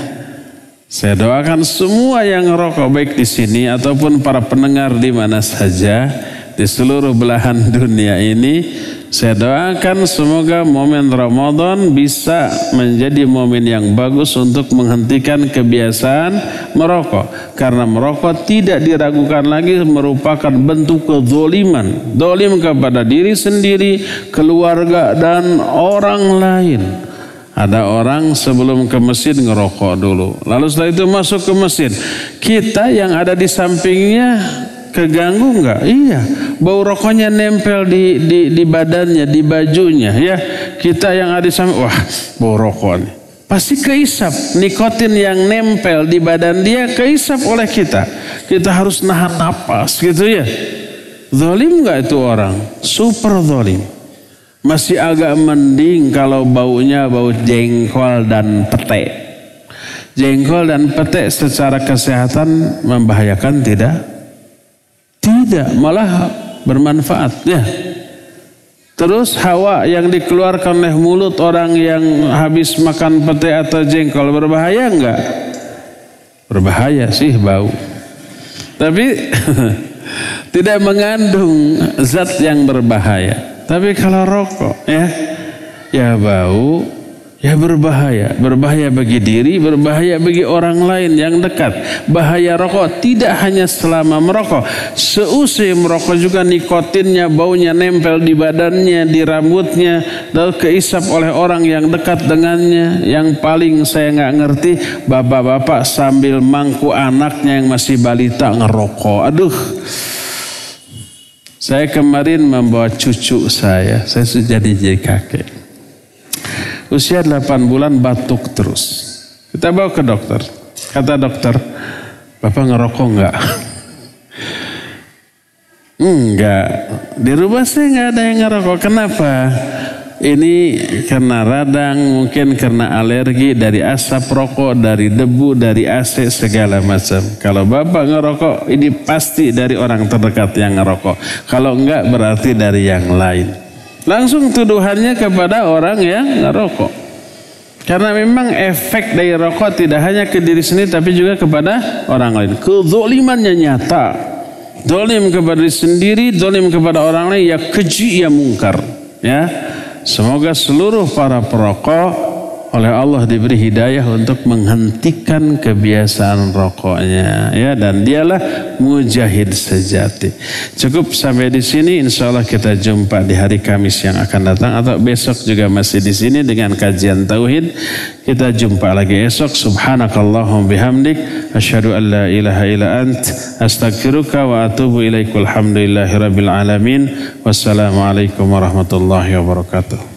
saya doakan semua yang rokok baik di sini ataupun para pendengar di mana saja di seluruh belahan dunia ini saya doakan semoga momen Ramadan bisa menjadi momen yang bagus untuk menghentikan kebiasaan merokok. Karena merokok tidak diragukan lagi merupakan bentuk kezoliman. Dolim kepada diri sendiri, keluarga dan orang lain. Ada orang sebelum ke masjid ngerokok dulu. Lalu setelah itu masuk ke masjid. Kita yang ada di sampingnya keganggu nggak? Iya, bau rokoknya nempel di, di, di badannya, di bajunya. Ya, kita yang ada di sana, wah, bau rokok nih. Pasti keisap nikotin yang nempel di badan dia keisap oleh kita. Kita harus nahan napas gitu ya. Zolim nggak itu orang? Super zolim. Masih agak mending kalau baunya bau jengkol dan pete. Jengkol dan pete secara kesehatan membahayakan tidak? Tidak, malah bermanfaat ya. Terus hawa yang dikeluarkan oleh mulut orang yang habis makan pete atau jengkol berbahaya enggak? Berbahaya sih bau. Tapi tidak mengandung zat yang berbahaya. Tapi kalau rokok ya ya bau Ya berbahaya, berbahaya bagi diri, berbahaya bagi orang lain yang dekat. Bahaya rokok tidak hanya selama merokok, seusai merokok juga nikotinnya, baunya nempel di badannya, di rambutnya, lalu keisap oleh orang yang dekat dengannya. Yang paling saya nggak ngerti, bapak-bapak sambil mangku anaknya yang masih balita ngerokok. Aduh, saya kemarin membawa cucu saya, saya sudah jadi kakek usia 8 bulan batuk terus. Kita bawa ke dokter. Kata dokter, Bapak ngerokok enggak? enggak. Di rumah saya enggak ada yang ngerokok. Kenapa? Ini karena radang, mungkin karena alergi dari asap rokok, dari debu, dari AC, segala macam. Kalau bapak ngerokok, ini pasti dari orang terdekat yang ngerokok. Kalau enggak berarti dari yang lain. Langsung tuduhannya kepada orang yang ngerokok. Karena memang efek dari rokok tidak hanya ke diri sendiri tapi juga kepada orang lain. Kezolimannya nyata. Zolim kepada diri sendiri, zolim kepada orang lain, ya keji, ya mungkar. Ya, Semoga seluruh para perokok oleh Allah diberi hidayah untuk menghentikan kebiasaan rokoknya ya dan dialah mujahid sejati. Cukup sampai di sini insya Allah kita jumpa di hari Kamis yang akan datang atau besok juga masih di sini dengan kajian tauhid. Kita jumpa lagi esok subhanakallahum bihamdik asyhadu an la ilaha illa ant astaghfiruka wa atubu ilaikal hamdulillahi rabbil alamin wassalamualaikum warahmatullahi wabarakatuh.